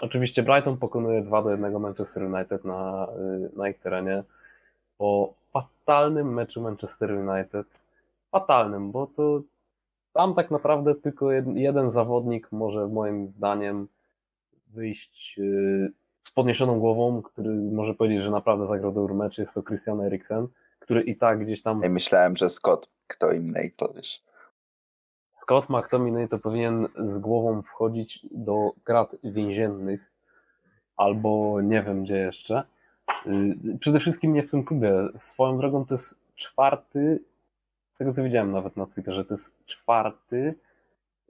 Oczywiście Brighton pokonuje 2 do 1 Manchester United na, na ich terenie po fatalnym meczu Manchester United. Fatalnym, bo to tam tak naprawdę tylko jeden zawodnik może moim zdaniem wyjść z podniesioną głową, który może powiedzieć, że naprawdę zagrał dobry mecz, jest to Christian Eriksen, który i tak gdzieś tam... Ja myślałem, że Scott, kto innej powiesz. Scott McTominay to powinien z głową wchodzić do grat więziennych albo nie wiem gdzie jeszcze. Y, przede wszystkim nie w tym klubie. Swoją drogą to jest czwarty, z tego co widziałem nawet na Twitterze, to jest czwarty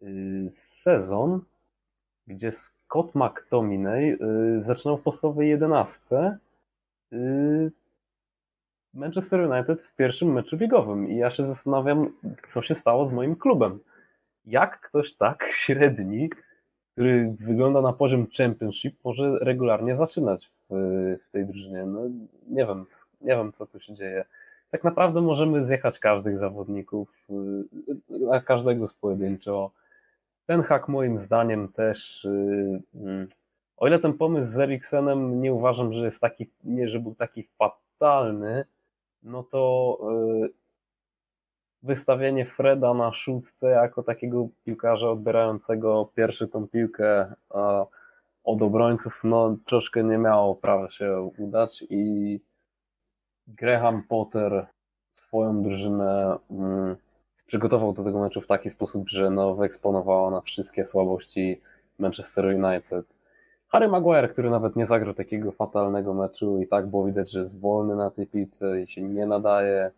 y, sezon, gdzie Scott McTominay y, zaczynał w podstawowej jedenastce Manchester United w pierwszym meczu biegowym i ja się zastanawiam, co się stało z moim klubem. Jak ktoś tak średni, który wygląda na poziom Championship, może regularnie zaczynać w, w tej drużynie? No, nie wiem, nie wiem, co tu się dzieje. Tak naprawdę możemy zjechać każdych zawodników, y, każdego z pojedynczo ten hak moim zdaniem też y, mm, o ile ten pomysł z Eriksenem nie uważam, że jest taki, nie, że był taki fatalny, no to wystawienie Freda na szóstce jako takiego piłkarza odbierającego pierwszy tą piłkę od obrońców, no troszkę nie miało prawa się udać i Graham Potter swoją drużynę mm, przygotował do tego meczu w taki sposób, że no, wyeksponowała na wszystkie słabości Manchester United. Harry Maguire, który nawet nie zagrał takiego fatalnego meczu i tak było widać, że jest wolny na tej piłce i się nie nadaje.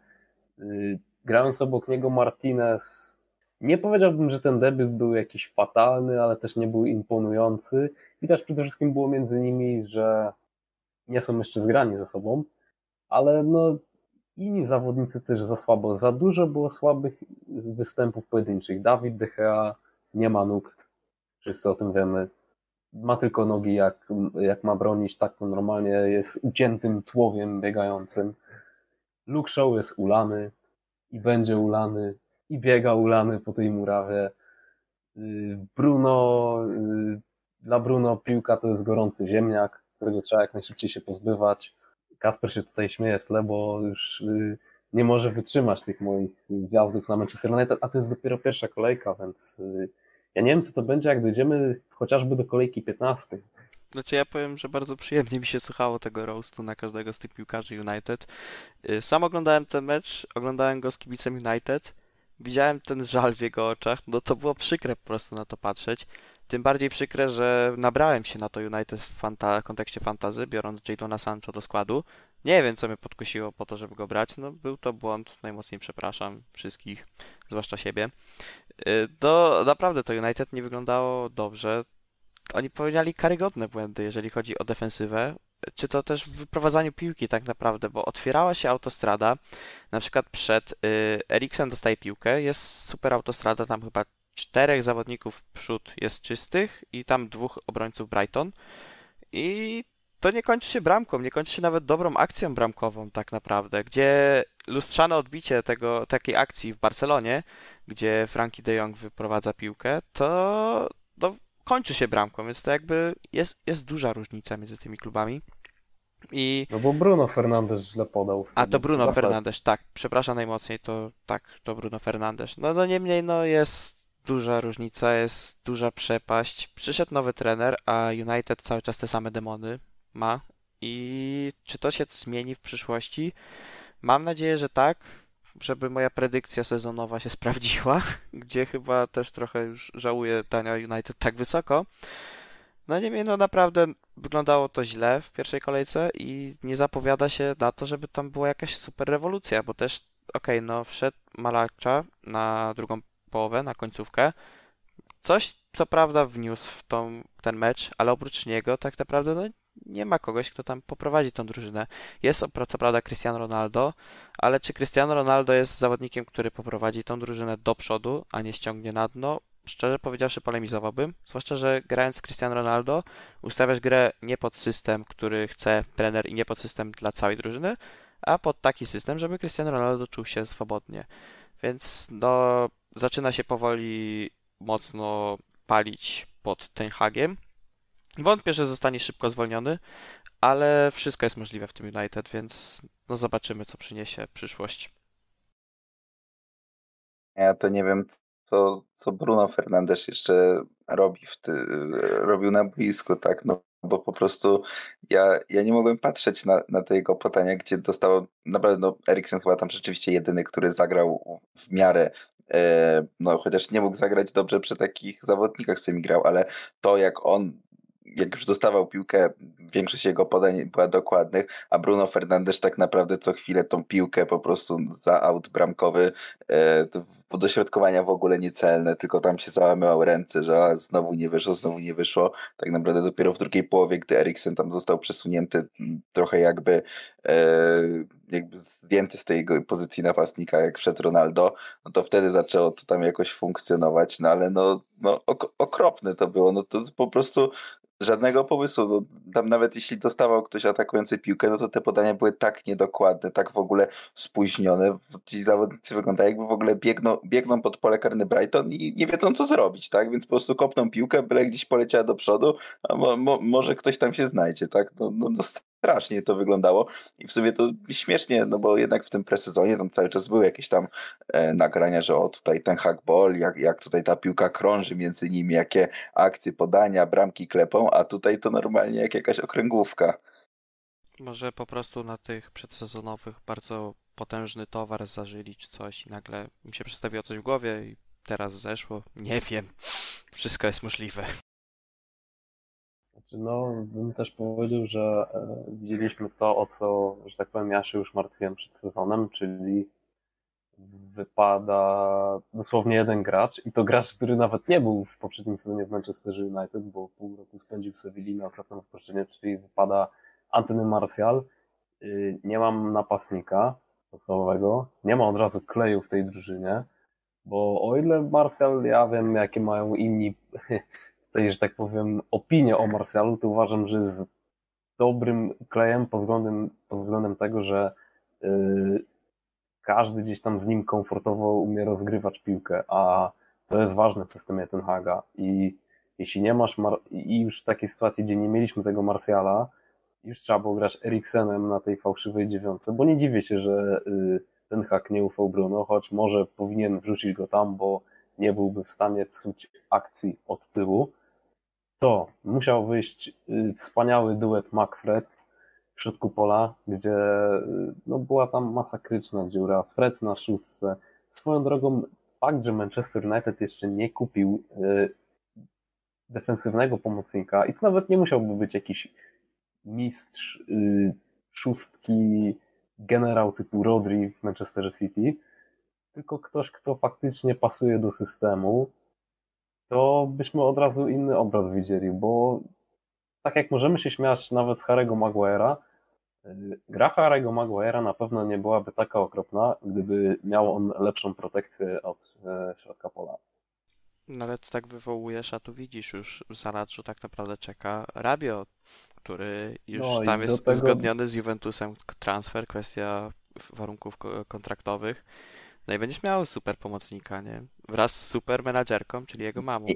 Grając obok niego Martinez, nie powiedziałbym, że ten debiut był jakiś fatalny, ale też nie był imponujący. Widać przede wszystkim było między nimi, że nie są jeszcze zgrani ze sobą, ale no inni zawodnicy też za słabo. Za dużo było słabych występów pojedynczych. Dawid De Gea nie ma nóg, wszyscy o tym wiemy. Ma tylko nogi, jak, jak ma bronić, tak normalnie jest uciętym tłowiem biegającym. Luke Shaw jest ulany i będzie ulany i biega ulany po tej murawie. Y, Bruno, y, dla Bruno piłka to jest gorący ziemniak, którego trzeba jak najszybciej się pozbywać. Kasper się tutaj śmieje w tle, bo już y, nie może wytrzymać tych moich wjazdów na Manchester United, a to jest dopiero pierwsza kolejka, więc ja nie wiem, co to będzie, jak dojdziemy chociażby do kolejki 15. Znaczy ja powiem, że bardzo przyjemnie mi się słuchało tego roastu na każdego z tych piłkarzy United. Sam oglądałem ten mecz, oglądałem go z kibicem United widziałem ten żal w jego oczach, no to było przykre po prostu na to patrzeć. Tym bardziej przykre, że nabrałem się na to United w fanta kontekście fantazy, biorąc Jadona Sancho do składu. Nie wiem, co mnie podkusiło po to, żeby go brać. No, był to błąd, najmocniej przepraszam wszystkich, zwłaszcza siebie. Y, no, naprawdę to United nie wyglądało dobrze. Oni popełniali karygodne błędy, jeżeli chodzi o defensywę czy to też w wyprowadzaniu piłki tak naprawdę, bo otwierała się autostrada, na przykład przed y, Eriksen dostaje piłkę, jest super autostrada, tam chyba czterech zawodników przód jest czystych i tam dwóch obrońców Brighton. I to nie kończy się bramką, nie kończy się nawet dobrą akcją bramkową tak naprawdę, gdzie lustrzane odbicie tego, takiej akcji w Barcelonie, gdzie Frankie de Jong wyprowadza piłkę, to, to kończy się bramką, więc to jakby jest, jest duża różnica między tymi klubami. I... No bo Bruno Fernandes źle podał. A to Bruno Fernandes, tak. Przepraszam najmocniej, to tak, to Bruno Fernandes. No, no niemniej, no jest duża różnica, jest duża przepaść. Przyszedł nowy trener, a United cały czas te same demony ma. I czy to się zmieni w przyszłości? Mam nadzieję, że tak żeby moja predykcja sezonowa się sprawdziła, gdzie chyba też trochę już żałuję dania United tak wysoko. No niemniej, no naprawdę wyglądało to źle w pierwszej kolejce i nie zapowiada się na to, żeby tam była jakaś super rewolucja, bo też, okej, okay, no wszedł Malacza na drugą połowę, na końcówkę. Coś, co prawda, wniósł w tą, ten mecz, ale oprócz niego tak naprawdę no, nie ma kogoś, kto tam poprowadzi tą drużynę. Jest co prawda Cristiano Ronaldo, ale czy Cristiano Ronaldo jest zawodnikiem, który poprowadzi tą drużynę do przodu, a nie ściągnie na dno? Szczerze powiedziawszy, polemizowałbym. Zwłaszcza, że grając z Cristiano Ronaldo, ustawiasz grę nie pod system, który chce trener i nie pod system dla całej drużyny, a pod taki system, żeby Cristiano Ronaldo czuł się swobodnie. Więc no, zaczyna się powoli mocno palić pod Ten Hagiem Wątpię, że zostanie szybko zwolniony, ale wszystko jest możliwe w tym United, więc no zobaczymy, co przyniesie przyszłość. Ja to nie wiem, co, co Bruno Fernandes jeszcze robi w ty, robił na boisku, tak, no bo po prostu ja, ja nie mogłem patrzeć na, na te jego pytania, gdzie dostał, naprawdę no Eriksen chyba tam rzeczywiście jedyny, który zagrał w miarę e, no chociaż nie mógł zagrać dobrze przy takich zawodnikach, z którymi grał, ale to jak on jak już dostawał piłkę, większość jego podań była dokładnych, a Bruno Fernandes tak naprawdę co chwilę tą piłkę po prostu za aut bramkowy, e, dośrodkowania w ogóle niecelne, tylko tam się załamywał ręce, że znowu nie wyszło, znowu nie wyszło. Tak naprawdę dopiero w drugiej połowie, gdy Eriksen tam został przesunięty trochę jakby, e, jakby zdjęty z tej pozycji napastnika, jak wszedł Ronaldo, no to wtedy zaczęło to tam jakoś funkcjonować, no ale no, no ok okropne to było, no to po prostu żadnego pomysłu. No, tam nawet jeśli dostawał ktoś atakujący piłkę, no to te podania były tak niedokładne, tak w ogóle spóźnione. Ci zawodnicy wyglądają jakby w ogóle biegną, biegną pod pole karne Brighton i nie wiedzą co zrobić, tak? Więc po prostu kopną piłkę, byle gdzieś poleciała do przodu, a mo, mo, może ktoś tam się znajdzie, tak? No, no, strasznie to wyglądało i w sumie to śmiesznie, no bo jednak w tym presezonie tam cały czas były jakieś tam e, nagrania, że o tutaj ten hackball, jak, jak tutaj ta piłka krąży między nimi, jakie akcje, podania, bramki klepą, a tutaj to normalnie jak jakaś okręgówka. Może po prostu na tych przedsezonowych bardzo potężny towar zażyli czy coś i nagle mi się przedstawiło coś w głowie i teraz zeszło. Nie wiem. Wszystko jest możliwe. No, bym też powiedział, że e, widzieliśmy to, o co, że tak powiem, ja się już martwiłem przed sezonem, czyli wypada dosłownie jeden gracz i to gracz, który nawet nie był w poprzednim sezonie w Manchester United, bo pół roku spędził w Sewilli na okropnym wproszczeniu, czyli wypada Antony Martial. Y, nie mam napastnika podstawowego, nie ma od razu kleju w tej drużynie, bo o ile Martial, ja wiem jakie mają inni tutaj, że tak powiem, opinie o Martialu, to uważam, że jest dobrym klejem pod względem, pod względem tego, że yy, każdy gdzieś tam z nim komfortowo umie rozgrywać piłkę, a to jest ważne w systemie Ten Haga i jeśli nie masz, Mar- i już w takiej sytuacji, gdzie nie mieliśmy tego Marsjala, już trzeba było grać Eriksenem na tej fałszywej dziewiątce, bo nie dziwię się, że y, ten hak nie ufał Bruno, choć może powinien wrzucić go tam, bo nie byłby w stanie psuć akcji od tyłu. To musiał wyjść y, wspaniały duet McFred w środku pola, gdzie y, no, była tam masakryczna dziura. Fred na szóstce. Swoją drogą, fakt, że Manchester United jeszcze nie kupił y, defensywnego pomocnika i to nawet nie musiałby być jakiś mistrz szóstki, generał typu Rodri w Manchester City, tylko ktoś, kto faktycznie pasuje do systemu, to byśmy od razu inny obraz widzieli, bo tak jak możemy się śmiać nawet z Harry'ego Maguire'a, y, gra Harry'ego Maguire'a na pewno nie byłaby taka okropna, gdyby miał on lepszą protekcję od e, środka pola. No ale to tak wywołujesz, a tu widzisz już w zanadrzu tak naprawdę czeka Rabio, który już No tam jest tego- uzgodniony z Juventusem transfer, kwestia warunków ko- kontraktowych. No i będziesz miał super pomocnika, nie? Wraz z super menadżerką, czyli jego mamą.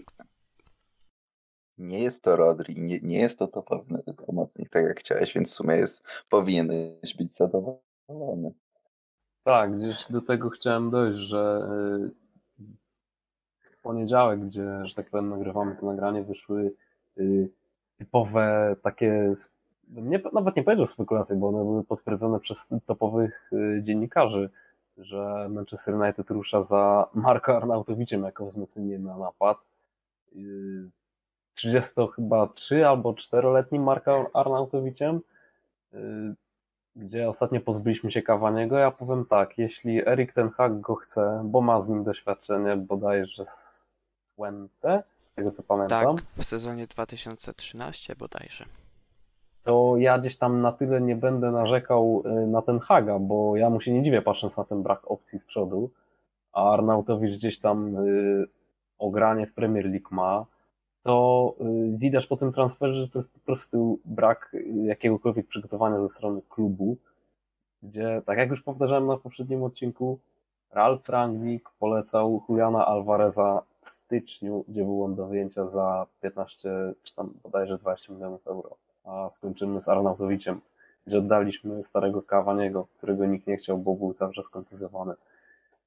Nie jest to Rodri, nie, nie jest to topowy pomocnik, tak jak chciałeś, więc w sumie jest, powinieneś być zadowolony. Tak, gdzieś do tego chciałem dojść, że y, w poniedziałek, gdzie, że tak powiem, nagrywamy to nagranie, wyszły y, typowe takie, nie, nawet nie powiedział spekulacje, bo one były potwierdzone przez topowych y, dziennikarzy, że Manchester United rusza za Marko Arnautowiciem jako wzmocnienie na napad. Y, 30 chyba 3 albo 4-letnim Marko Arnautowiciem. Y, gdzie ostatnio pozbyliśmy się Cavaniego, ja powiem tak, jeśli Erik ten Hag go chce, bo ma z nim doświadczenie bodajże z Twente, z tego co pamiętam, Tak, w sezonie 2013 bodajże. To ja gdzieś tam na tyle nie będę narzekał y, na ten Haga, bo ja mu się nie dziwię patrząc na ten brak opcji z przodu, a Arnautowicz gdzieś tam y, ogranie w Premier League ma, to y, widać po tym transferze, że to jest po prostu brak jakiegokolwiek przygotowania ze strony klubu, gdzie, tak jak już powtarzałem na poprzednim odcinku, Ralf Rangnick polecał Juliana Alvareza w styczniu, gdzie był on do wyjęcia za 15 czy tam bodajże 20 milionów euro, a skończymy z Arnautowiciem, gdzie oddaliśmy starego Cavaniego, którego nikt nie chciał, bo był cały czas kontuzjowany.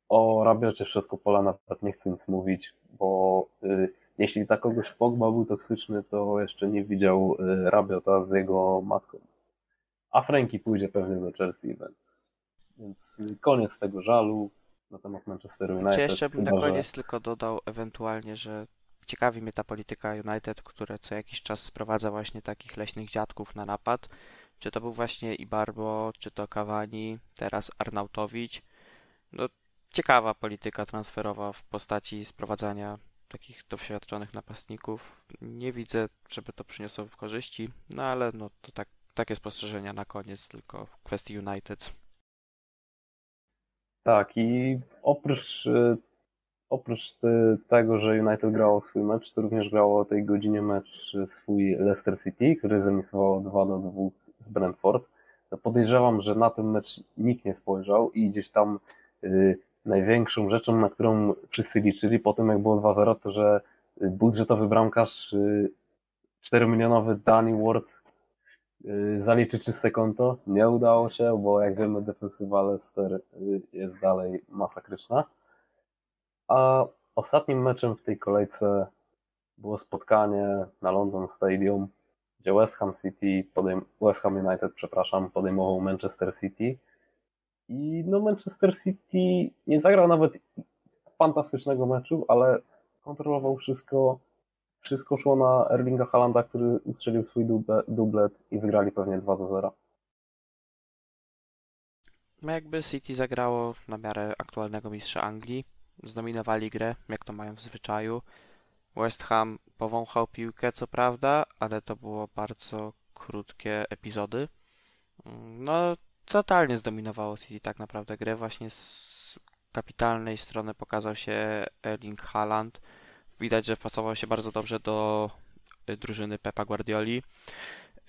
O Rabiocie w środku pola nawet nie chcę nic mówić, bo y, jeśli dla kogoś Pogba był toksyczny, to jeszcze nie widział y, Rabiota z jego matką. A Franki pójdzie pewnie do Chelsea, więc, więc koniec tego żalu na temat Manchesteru United. Czy jeszcze bym na że- koniec tylko dodał ewentualnie, że ciekawi mnie ta polityka United, które co jakiś czas sprowadza właśnie takich leśnych dziadków na napad. Czy to był właśnie Ibarbo, czy to Cavani, teraz Arnautowicz. No, ciekawa polityka transferowa w postaci sprowadzania takich doświadczonych napastników. Nie widzę, żeby to przyniosło korzyści, no ale no to tak, takie spostrzeżenia na koniec tylko w kwestii United. Tak, i oprócz, y, oprócz y, tego, że United grało swój mecz, to również grało o tej godzinie mecz swój Leicester City, który zemisował 2 do 2 z Brentford. Podejrzewam, że na ten mecz nikt nie spojrzał i gdzieś tam y, największą rzeczą, na którą wszyscy liczyli po tym, jak było 2-0, to że budżetowy bramkarz y, 4-milionowy Danny Ward y, zaliczy czyste konto. Nie udało się, bo jak wiemy defensywa Leicester jest dalej masakryczna. A ostatnim meczem w tej kolejce było spotkanie na London Stadium, gdzie West Ham City, podejm- West Ham United, przepraszam, podejmował Manchester City. I no Manchester City nie zagrał nawet fantastycznego meczu, ale kontrolował wszystko. Wszystko szło na Erlinga Halanda, który ustrzelił swój dublet i wygrali pewnie 2 do 0. No jakby City zagrało na miarę aktualnego mistrza Anglii, zdominowali grę, jak to mają w zwyczaju. West Ham powąchał piłkę, co prawda, ale to było bardzo krótkie epizody. No, totalnie zdominowało City tak naprawdę grę. Właśnie z kapitalnej strony pokazał się Erling Haaland. Widać, że wpasował się bardzo dobrze do y, drużyny Pepa Guardioli.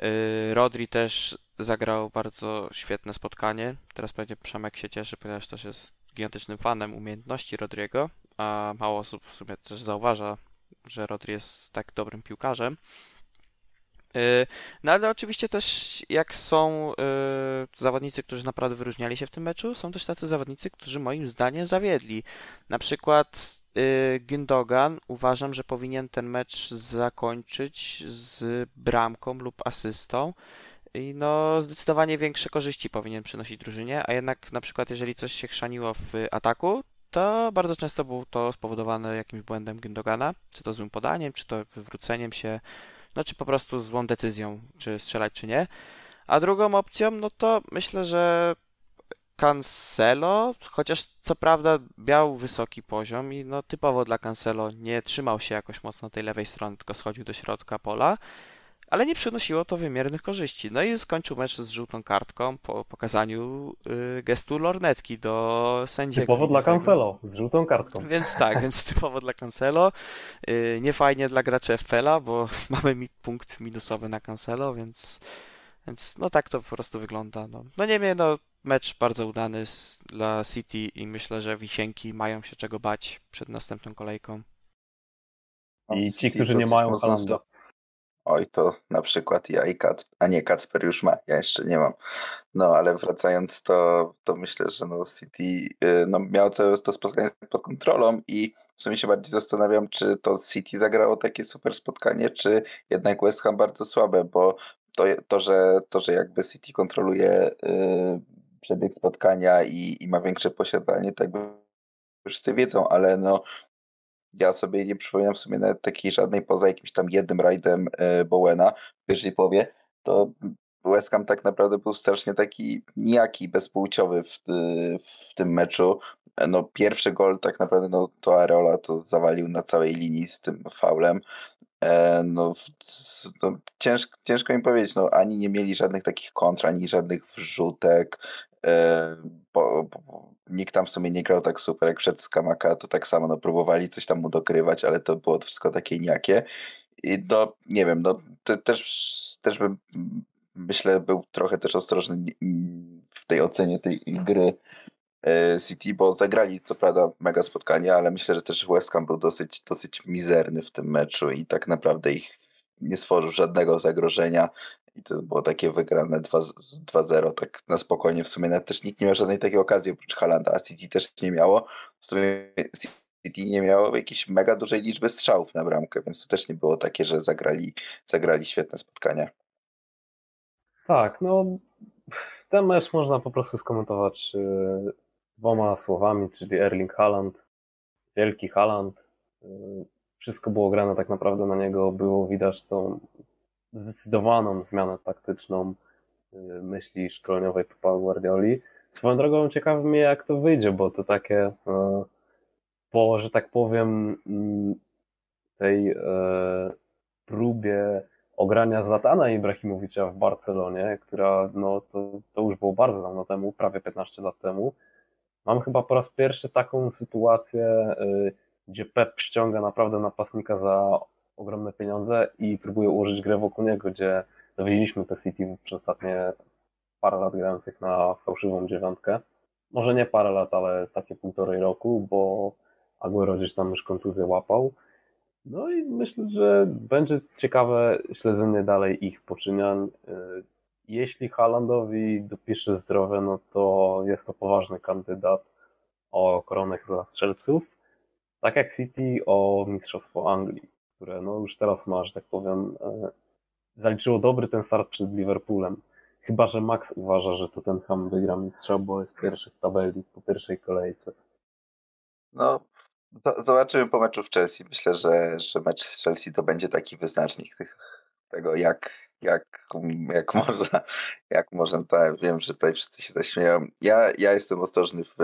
Y, Rodri też zagrał bardzo świetne spotkanie. Teraz pewnie Przemek się cieszy, ponieważ też jest gigantycznym fanem umiejętności Rodriego, a mało osób w sumie też zauważa, że Rodri jest tak dobrym piłkarzem. Y, no ale oczywiście też jak są zawodnicy, którzy naprawdę wyróżniali się w tym meczu, są też tacy zawodnicy, którzy moim zdaniem zawiedli. Na przykład Gündogan uważam, że powinien ten mecz zakończyć z bramką lub asystą. I no, zdecydowanie większe korzyści powinien przynosić drużynie, a jednak na przykład jeżeli coś się chrzaniło w ataku, to bardzo często było to spowodowane jakimś błędem Gündogana, czy to złym podaniem, czy to wywróceniem się, no czy po prostu złą decyzją, czy strzelać, czy nie. A drugą opcją, no to myślę, że Cancelo, chociaż co prawda miał wysoki poziom i no typowo dla Cancelo nie trzymał się jakoś mocno tej lewej strony, tylko schodził do środka pola, ale nie przynosiło to wymiernych korzyści. No i skończył mecz z żółtą kartką po pokazaniu y, gestu lornetki do sędziego. Typowo dla Cancelo, z żółtą kartką. Więc tak, więc typowo dla Cancelo. Y, nie fajnie dla graczy FPL-a, bo mamy mi punkt minusowy na Cancelo, więc, więc no tak to po prostu wygląda. No, no nie wiem, no mecz bardzo udany dla City i myślę, że Wisienki mają się czego bać przed następną kolejką. I ci, którzy nie mają Halanda. Oj, to na przykład ja i Kac, a nie, Kacper już ma, ja jeszcze nie mam. No, ale wracając, to, to myślę, że no City y, no, miało to, to spotkanie pod kontrolą i w sumie się bardziej zastanawiam, czy to City zagrało takie super spotkanie, czy jednak West Ham bardzo słabe, bo to, to, że, to że jakby City kontroluje y, przebieg spotkania i, i ma większe posiadanie, tak wszyscy wiedzą, ale no ja sobie nie przypominam w sumie nawet takiej żadnej poza jakimś tam jednym rajdem e, Bowena pierwszej połowie, to West Ham tak naprawdę był strasznie taki nijaki, bezpłciowy w, w tym meczu. No pierwszy gol tak naprawdę no, to Areola to zawalił na całej linii z tym faulem. E, no, no ciężko, ciężko im powiedzieć, no ani nie mieli żadnych takich kontr, ani żadnych wrzutek, E, bo, bo, nikt tam w sumie nie grał tak super jak przed Skamaka, to tak samo no, próbowali coś tam mu dokrywać, ale to było wszystko takie nijakie. I no, nie wiem, no też, też bym myślę był trochę też ostrożny w tej ocenie tej gry City, bo zagrali co prawda mega spotkanie, ale myślę, że też West Ham był dosyć, dosyć mizerny w tym meczu i tak naprawdę ich nie stworzył żadnego zagrożenia. I to było takie wygrane 2-0, tak na spokojnie. W sumie nawet też nikt nie miał żadnej takiej okazji oprócz Halanda, a City też nie miało. W sumie City nie miało jakiejś mega dużej liczby strzałów na bramkę, więc to też nie było takie, że zagrali, zagrali świetne spotkania. Tak, no ten mecz można po prostu skomentować yy, dwoma słowami, czyli Erling Haaland, wielki Haaland. Yy, wszystko było grane tak naprawdę na niego, było widać tą zdecydowaną zmianę taktyczną y, myśli szkoleniowej Pepa Guardioli. Swoją drogą ciekawi mnie, jak to wyjdzie, bo to takie no, po, że tak powiem, tej próbie ogrania Zlatana Ibrahimowicza w Barcelonie, która no, to, to już było bardzo dawno temu, prawie 15 lat temu. Mam chyba po raz pierwszy taką sytuację y, gdzie Pep ściąga naprawdę napastnika za ogromne pieniądze i próbuje ułożyć grę wokół niego, gdzie dowiedzieliśmy te City przez ostatnie parę lat grających na fałszywą dziewiątkę. Może nie parę lat, ale takie półtorej roku, bo Aguero gdzieś tam już kontuzję łapał. No i myślę, że będzie ciekawe śledzenie dalej ich poczynań. Jeśli Haalandowi dopisze zdrowie, no to jest to poważny kandydat o koronę króla strzelców. Tak jak City o Mistrzostwo Anglii, które no już teraz ma, że tak powiem, e, zaliczyło dobry ten start przed Liverpoolem. Chyba, że Max uważa, że to ten Ham wygra mistrza, bo jest pierwszy w tabeli po pierwszej kolejce. No, zobaczymy po meczu w Chelsea. Myślę, że, że mecz z Chelsea to będzie taki wyznacznik tych, tego, jak, jak, jak można, jak można, tak, wiem, że tutaj wszyscy się zaśmieją. Ja, ja jestem ostrożny w,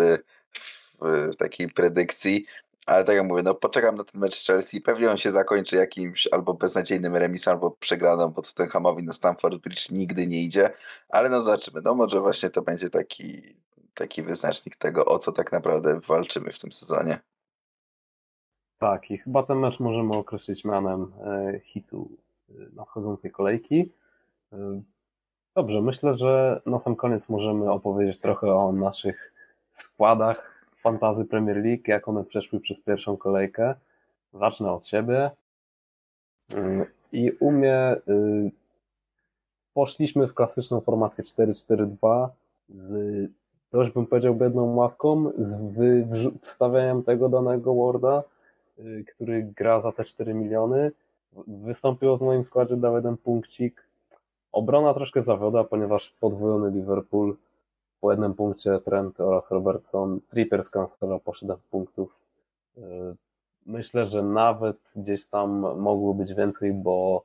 w, w takiej predykcji, ale tak jak mówię, no poczekam na ten mecz z Chelsea. Pewnie on się zakończy jakimś albo beznadziejnym remisem, albo przegraną, bo ten Hamowi na Stamford Bridge nigdy nie idzie. Ale no zobaczymy. No może właśnie to będzie taki, taki wyznacznik tego, o co tak naprawdę walczymy w tym sezonie. Tak, i chyba ten mecz możemy określić mianem e, hitu nadchodzącej kolejki. E, dobrze, myślę, że na sam koniec możemy opowiedzieć trochę o naszych składach fantazy Premier League, jak one przeszły przez pierwszą kolejkę. Zacznę od siebie. Y, I u mnie y, poszliśmy w klasyczną formację 4-4-2 z dość bym powiedział biedną ławką, z wstawianiem tego danego Warda, y, który gra za te 4 miliony. Wystąpiło w moim składzie, dał jeden punkcik. Obrona troszkę zawiodła, ponieważ podwojony Liverpool po jednym punkcie Trent oraz Robertson. Tripper z Cancelo po 7 punktów. Y, myślę, że nawet gdzieś tam mogło być więcej, bo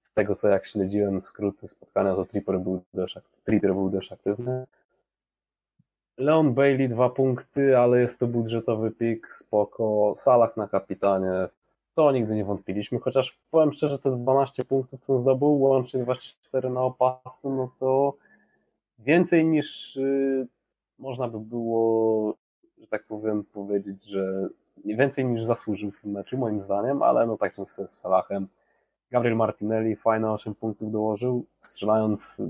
z tego co jak śledziłem skróty spotkania, to Tripper był dość, Tripper był dość aktywny. Leon Bailey dwa punkty, ale jest to budżetowy pik, spoko. Salah na kapitanie, to nigdy nie wątpiliśmy, chociaż powiem szczerze, te 12 punktów, co zdobył, łącznie 24 na opasy, no to więcej niż y, można by było, że tak powiem, powiedzieć, że więcej niż zasłużył w tym meczu, moim zdaniem, ale no tak często z Salahem. Gabriel Martinelli fajne 8 punktów dołożył, strzelając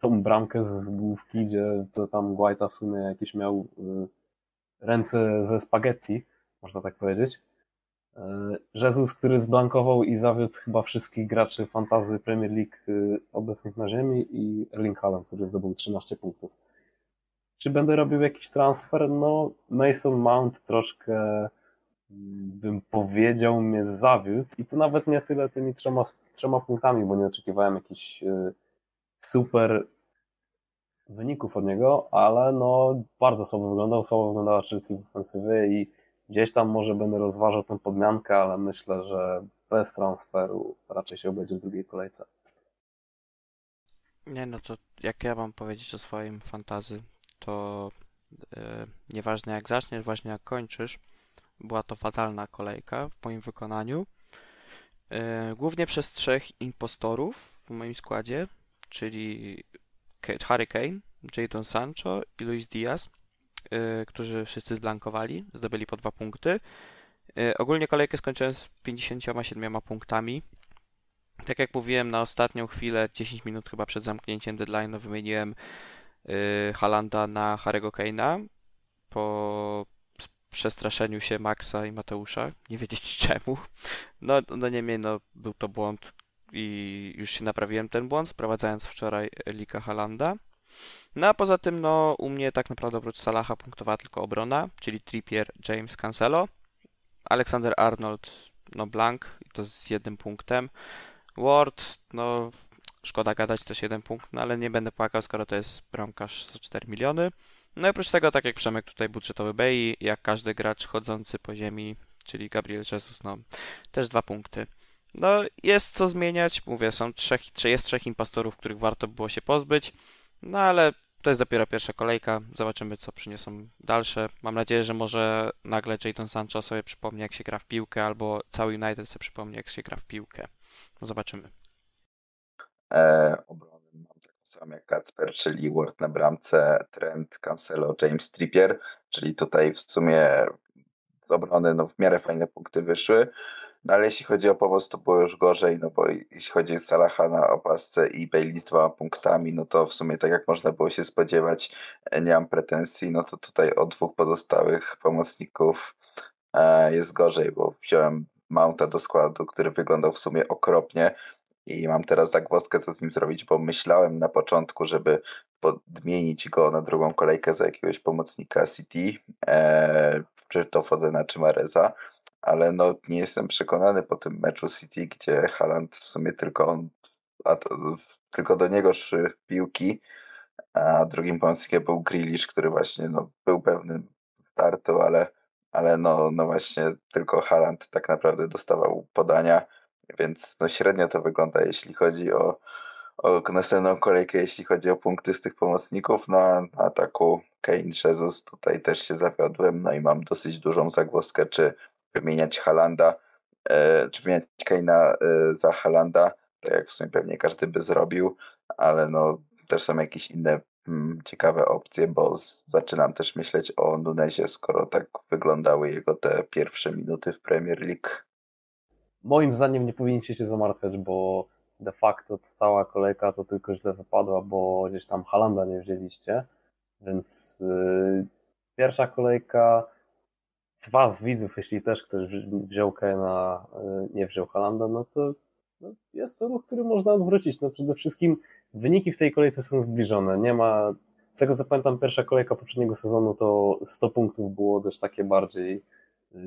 tą bramkę z główki, gdzie to tam Guaita w sumie jakieś miał y, ręce ze spaghetti, można tak powiedzieć. E, Jezus, który zblankował i zawiódł chyba wszystkich graczy fantazy Premier League y, obecnych na ziemi i Erling Haaland, który zdobył 13 punktów. Czy będę robił jakiś transfer? No, Mason Mount troszkę mm, bym powiedział mnie zawiódł i to nawet nie tyle tymi trzema, trzema punktami, bo nie oczekiwałem jakichś y, super wyników od niego, ale no bardzo słabo wyglądał, słabo wyglądała Chelsea w ofensywie i Gdzieś tam może będę rozważał tę podmiankę, ale myślę, że bez transferu raczej się obejdzie w drugiej kolejce. Nie, no to jak ja mam powiedzieć o swoim fantazy, to yy, nieważne jak zaczniesz, właśnie jak kończysz, była to fatalna kolejka w moim wykonaniu. Yy, głównie przez trzech impostorów w moim składzie, czyli Harry Kane, Jadon Sancho i Luis Diaz. Y, którzy wszyscy zblankowali, zdobyli po dwa punkty. Y, ogólnie kolejkę skończyłem z 57 punktami. Tak jak mówiłem, na ostatnią chwilę, 10 minut chyba przed zamknięciem deadline'u, wymieniłem y, Halanda na Harry'ego Kane'a po przestraszeniu się Maxa i Mateusza. Nie wiedzieć czemu. No, no niemniej, no, był to błąd i już się naprawiłem ten błąd, sprowadzając wczoraj Lika Halanda. No a poza tym, no u mnie tak naprawdę oprócz Salaha punktowała tylko obrona, czyli Trippier, James, Cancelo. Alexander Arnold, no blank, to z jednym punktem. Ward, no szkoda gadać też jeden punkt, no ale nie będę płakał, skoro to jest bramkarz za 4 miliony. No i oprócz tego, tak jak Przemek tutaj budżetowy Bay, jak każdy gracz chodzący po ziemi, czyli Gabriel Jesus, no też dwa punkty. No jest co zmieniać, mówię, są trzech, jest trzech impostorów, których warto było się pozbyć. No ale to jest dopiero pierwsza kolejka. Zobaczymy, co przyniosą dalsze. Mam nadzieję, że może nagle Jadon Sancho sobie przypomni, jak się gra w piłkę, albo cały United sobie przypomni, jak się gra w piłkę. No zobaczymy. E, obrony mam taką samą jak Kacper, czyli Ward na bramce, Trent, Cancelo, James Trippier, czyli tutaj w sumie z obrony no, w miarę fajne punkty wyszły. No ale jeśli chodzi o pomoc, to było już gorzej, no bo jeśli chodzi o Salaha na opasce i Bailey z dwoma punktami, no to w sumie tak jak można było się spodziewać, e, nie mam pretensji, no to tutaj od dwóch pozostałych pomocników e, jest gorzej, bo wziąłem Mounta do składu, który wyglądał w sumie okropnie i mam teraz zagwozdkę, co z nim zrobić, bo myślałem na początku, żeby podmienić go na drugą kolejkę za jakiegoś pomocnika City, e, czy to Fodena, czy Mareza, ale no nie jestem przekonany po tym meczu City, gdzie Haaland w sumie tylko on, a to, tylko do niego szły piłki, a drugim pomocnikiem był Grealish, który właśnie no, był pewnym startu, ale, ale no, no właśnie tylko Haaland tak naprawdę dostawał podania, więc no średnio to wygląda, jeśli chodzi o, o następną kolejkę, jeśli chodzi o punkty z tych pomocników. Na, na ataku Kane, Jesus tutaj też się zawiodłem, no i mam dosyć dużą zagwozdkę, czy wymieniać Halanda, e, czy wymieniać Kane'a e, za Halanda, tak jak w sumie pewnie każdy by zrobił, ale no też są jakieś inne mm, ciekawe opcje, bo zaczynam też myśleć o Nunezie, skoro tak wyglądały jego te pierwsze minuty w Premier League. Moim zdaniem nie powinniście się zamartwiać, bo de facto cała kolejka to tylko źle wypadła, bo gdzieś tam Halanda nie wzięliście, więc yy, pierwsza kolejka z Was, widzów, jeśli też ktoś wziął Kena, y, nie wziął Halanda, no to no jest to ruch, który można odwrócić. No przede wszystkim wyniki w tej kolejce są zbliżone. Nie ma, z tego co pamiętam, pierwsza kolejka poprzedniego sezonu to 100 punktów było dość takie bardziej, y,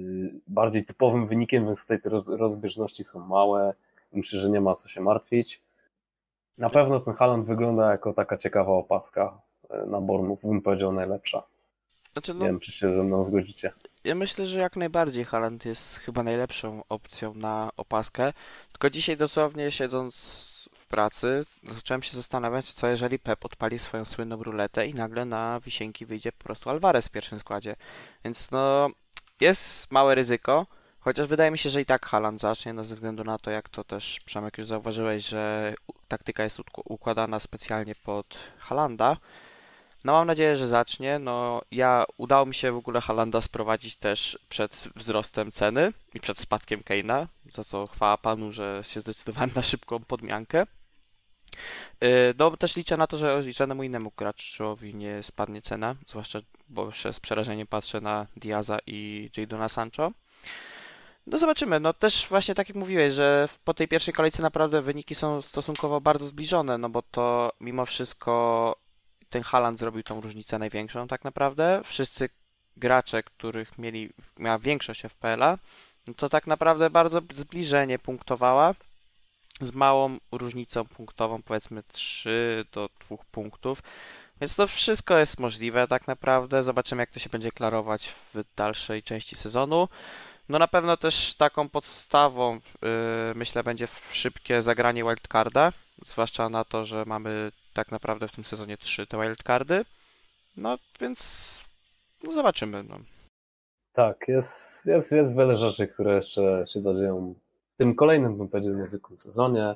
bardziej typowym wynikiem, więc tutaj te rozbieżności są małe. Myślę, że nie ma co się martwić. Na pewno ten Haland wygląda jako taka ciekawa opaska y, na Bormów, bym powiedział najlepsza. Znaczy, no, nie wiem, czy się ze mną zgodzicie. Ja myślę, że jak najbardziej Haaland jest chyba najlepszą opcją na opaskę. Tylko dzisiaj dosłownie siedząc w pracy, zacząłem się zastanawiać, co jeżeli Pep odpali swoją słynną ruletę i nagle na wisienki wyjdzie po prostu Alvarez w pierwszym składzie. Więc no, jest małe ryzyko, chociaż wydaje mi się, że i tak Haaland zacznie, no ze względu na to, jak to też Przemek już zauważyłeś, że taktyka jest układana specjalnie pod Halanda. No mam nadzieję, że zacznie. No ja udało mi się w ogóle Halanda sprowadzić też przed wzrostem ceny i przed spadkiem Keina, za co chwała panu, że się zdecydowałem na szybką podmiankę. Y, no też liczę na to, że żadnemu innemu graczowi nie spadnie cena, zwłaszcza, bo z przerażeniem patrzę na Diaza i Jadona Sancho. No zobaczymy. No też właśnie tak jak mówiłeś, że po tej pierwszej kolejce naprawdę wyniki są stosunkowo bardzo zbliżone, no bo to mimo wszystko ten Haland zrobił tą różnicę największą tak naprawdę. Wszyscy gracze, których mieli, miała większość FPL-a, no to tak naprawdę bardzo zbliżenie punktowała z małą różnicą punktową, powiedzmy 3 do 2 punktów. Więc to wszystko jest możliwe tak naprawdę. Zobaczymy, jak to się będzie klarować w dalszej części sezonu. No na pewno też taką podstawą yy, myślę będzie szybkie zagranie wildcarda, zwłaszcza na to, że mamy tak naprawdę w tym sezonie trzy te wildcardy. No więc no zobaczymy. No. Tak, jest, jest, jest wiele rzeczy, które jeszcze się zadzieją w tym kolejnym, bym powiedział, niezwykłym sezonie.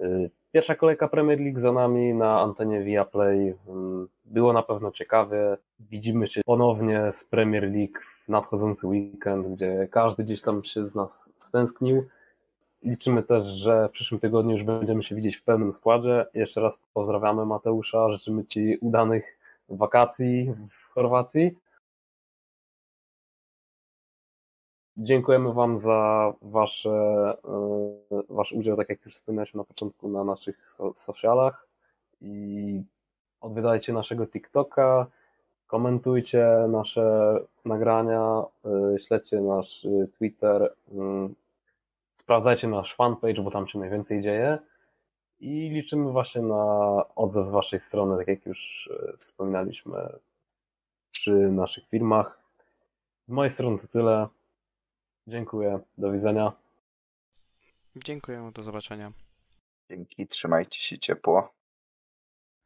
Y, pierwsza kolejka Premier League za nami na antenie Viaplay. Mm, było na pewno ciekawie. Widzimy się ponownie z Premier League w nadchodzący weekend, gdzie każdy gdzieś tam się z nas stęsknił. Liczymy też, że w przyszłym tygodniu już będziemy się widzieć w pełnym składzie. Jeszcze raz pozdrawiamy Mateusza, życzymy Ci udanych wakacji w Chorwacji. Dziękujemy Wam za wasze, e, Wasz udział, tak jak już wspomnieliśmy na początku, na naszych socialach i odwiedzajcie naszego TikToka, komentujcie nasze nagrania, e, śledźcie nasz Twitter, mm, Sprawdzajcie nasz fanpage, bo tam się najwięcej dzieje i liczymy właśnie na odzew z Waszej strony, tak jak już e, wspominaliśmy przy naszych filmach. Z mojej strony to tyle. Dziękuję. Do widzenia. Dziękuję. Do zobaczenia. Dzięki. Trzymajcie się ciepło.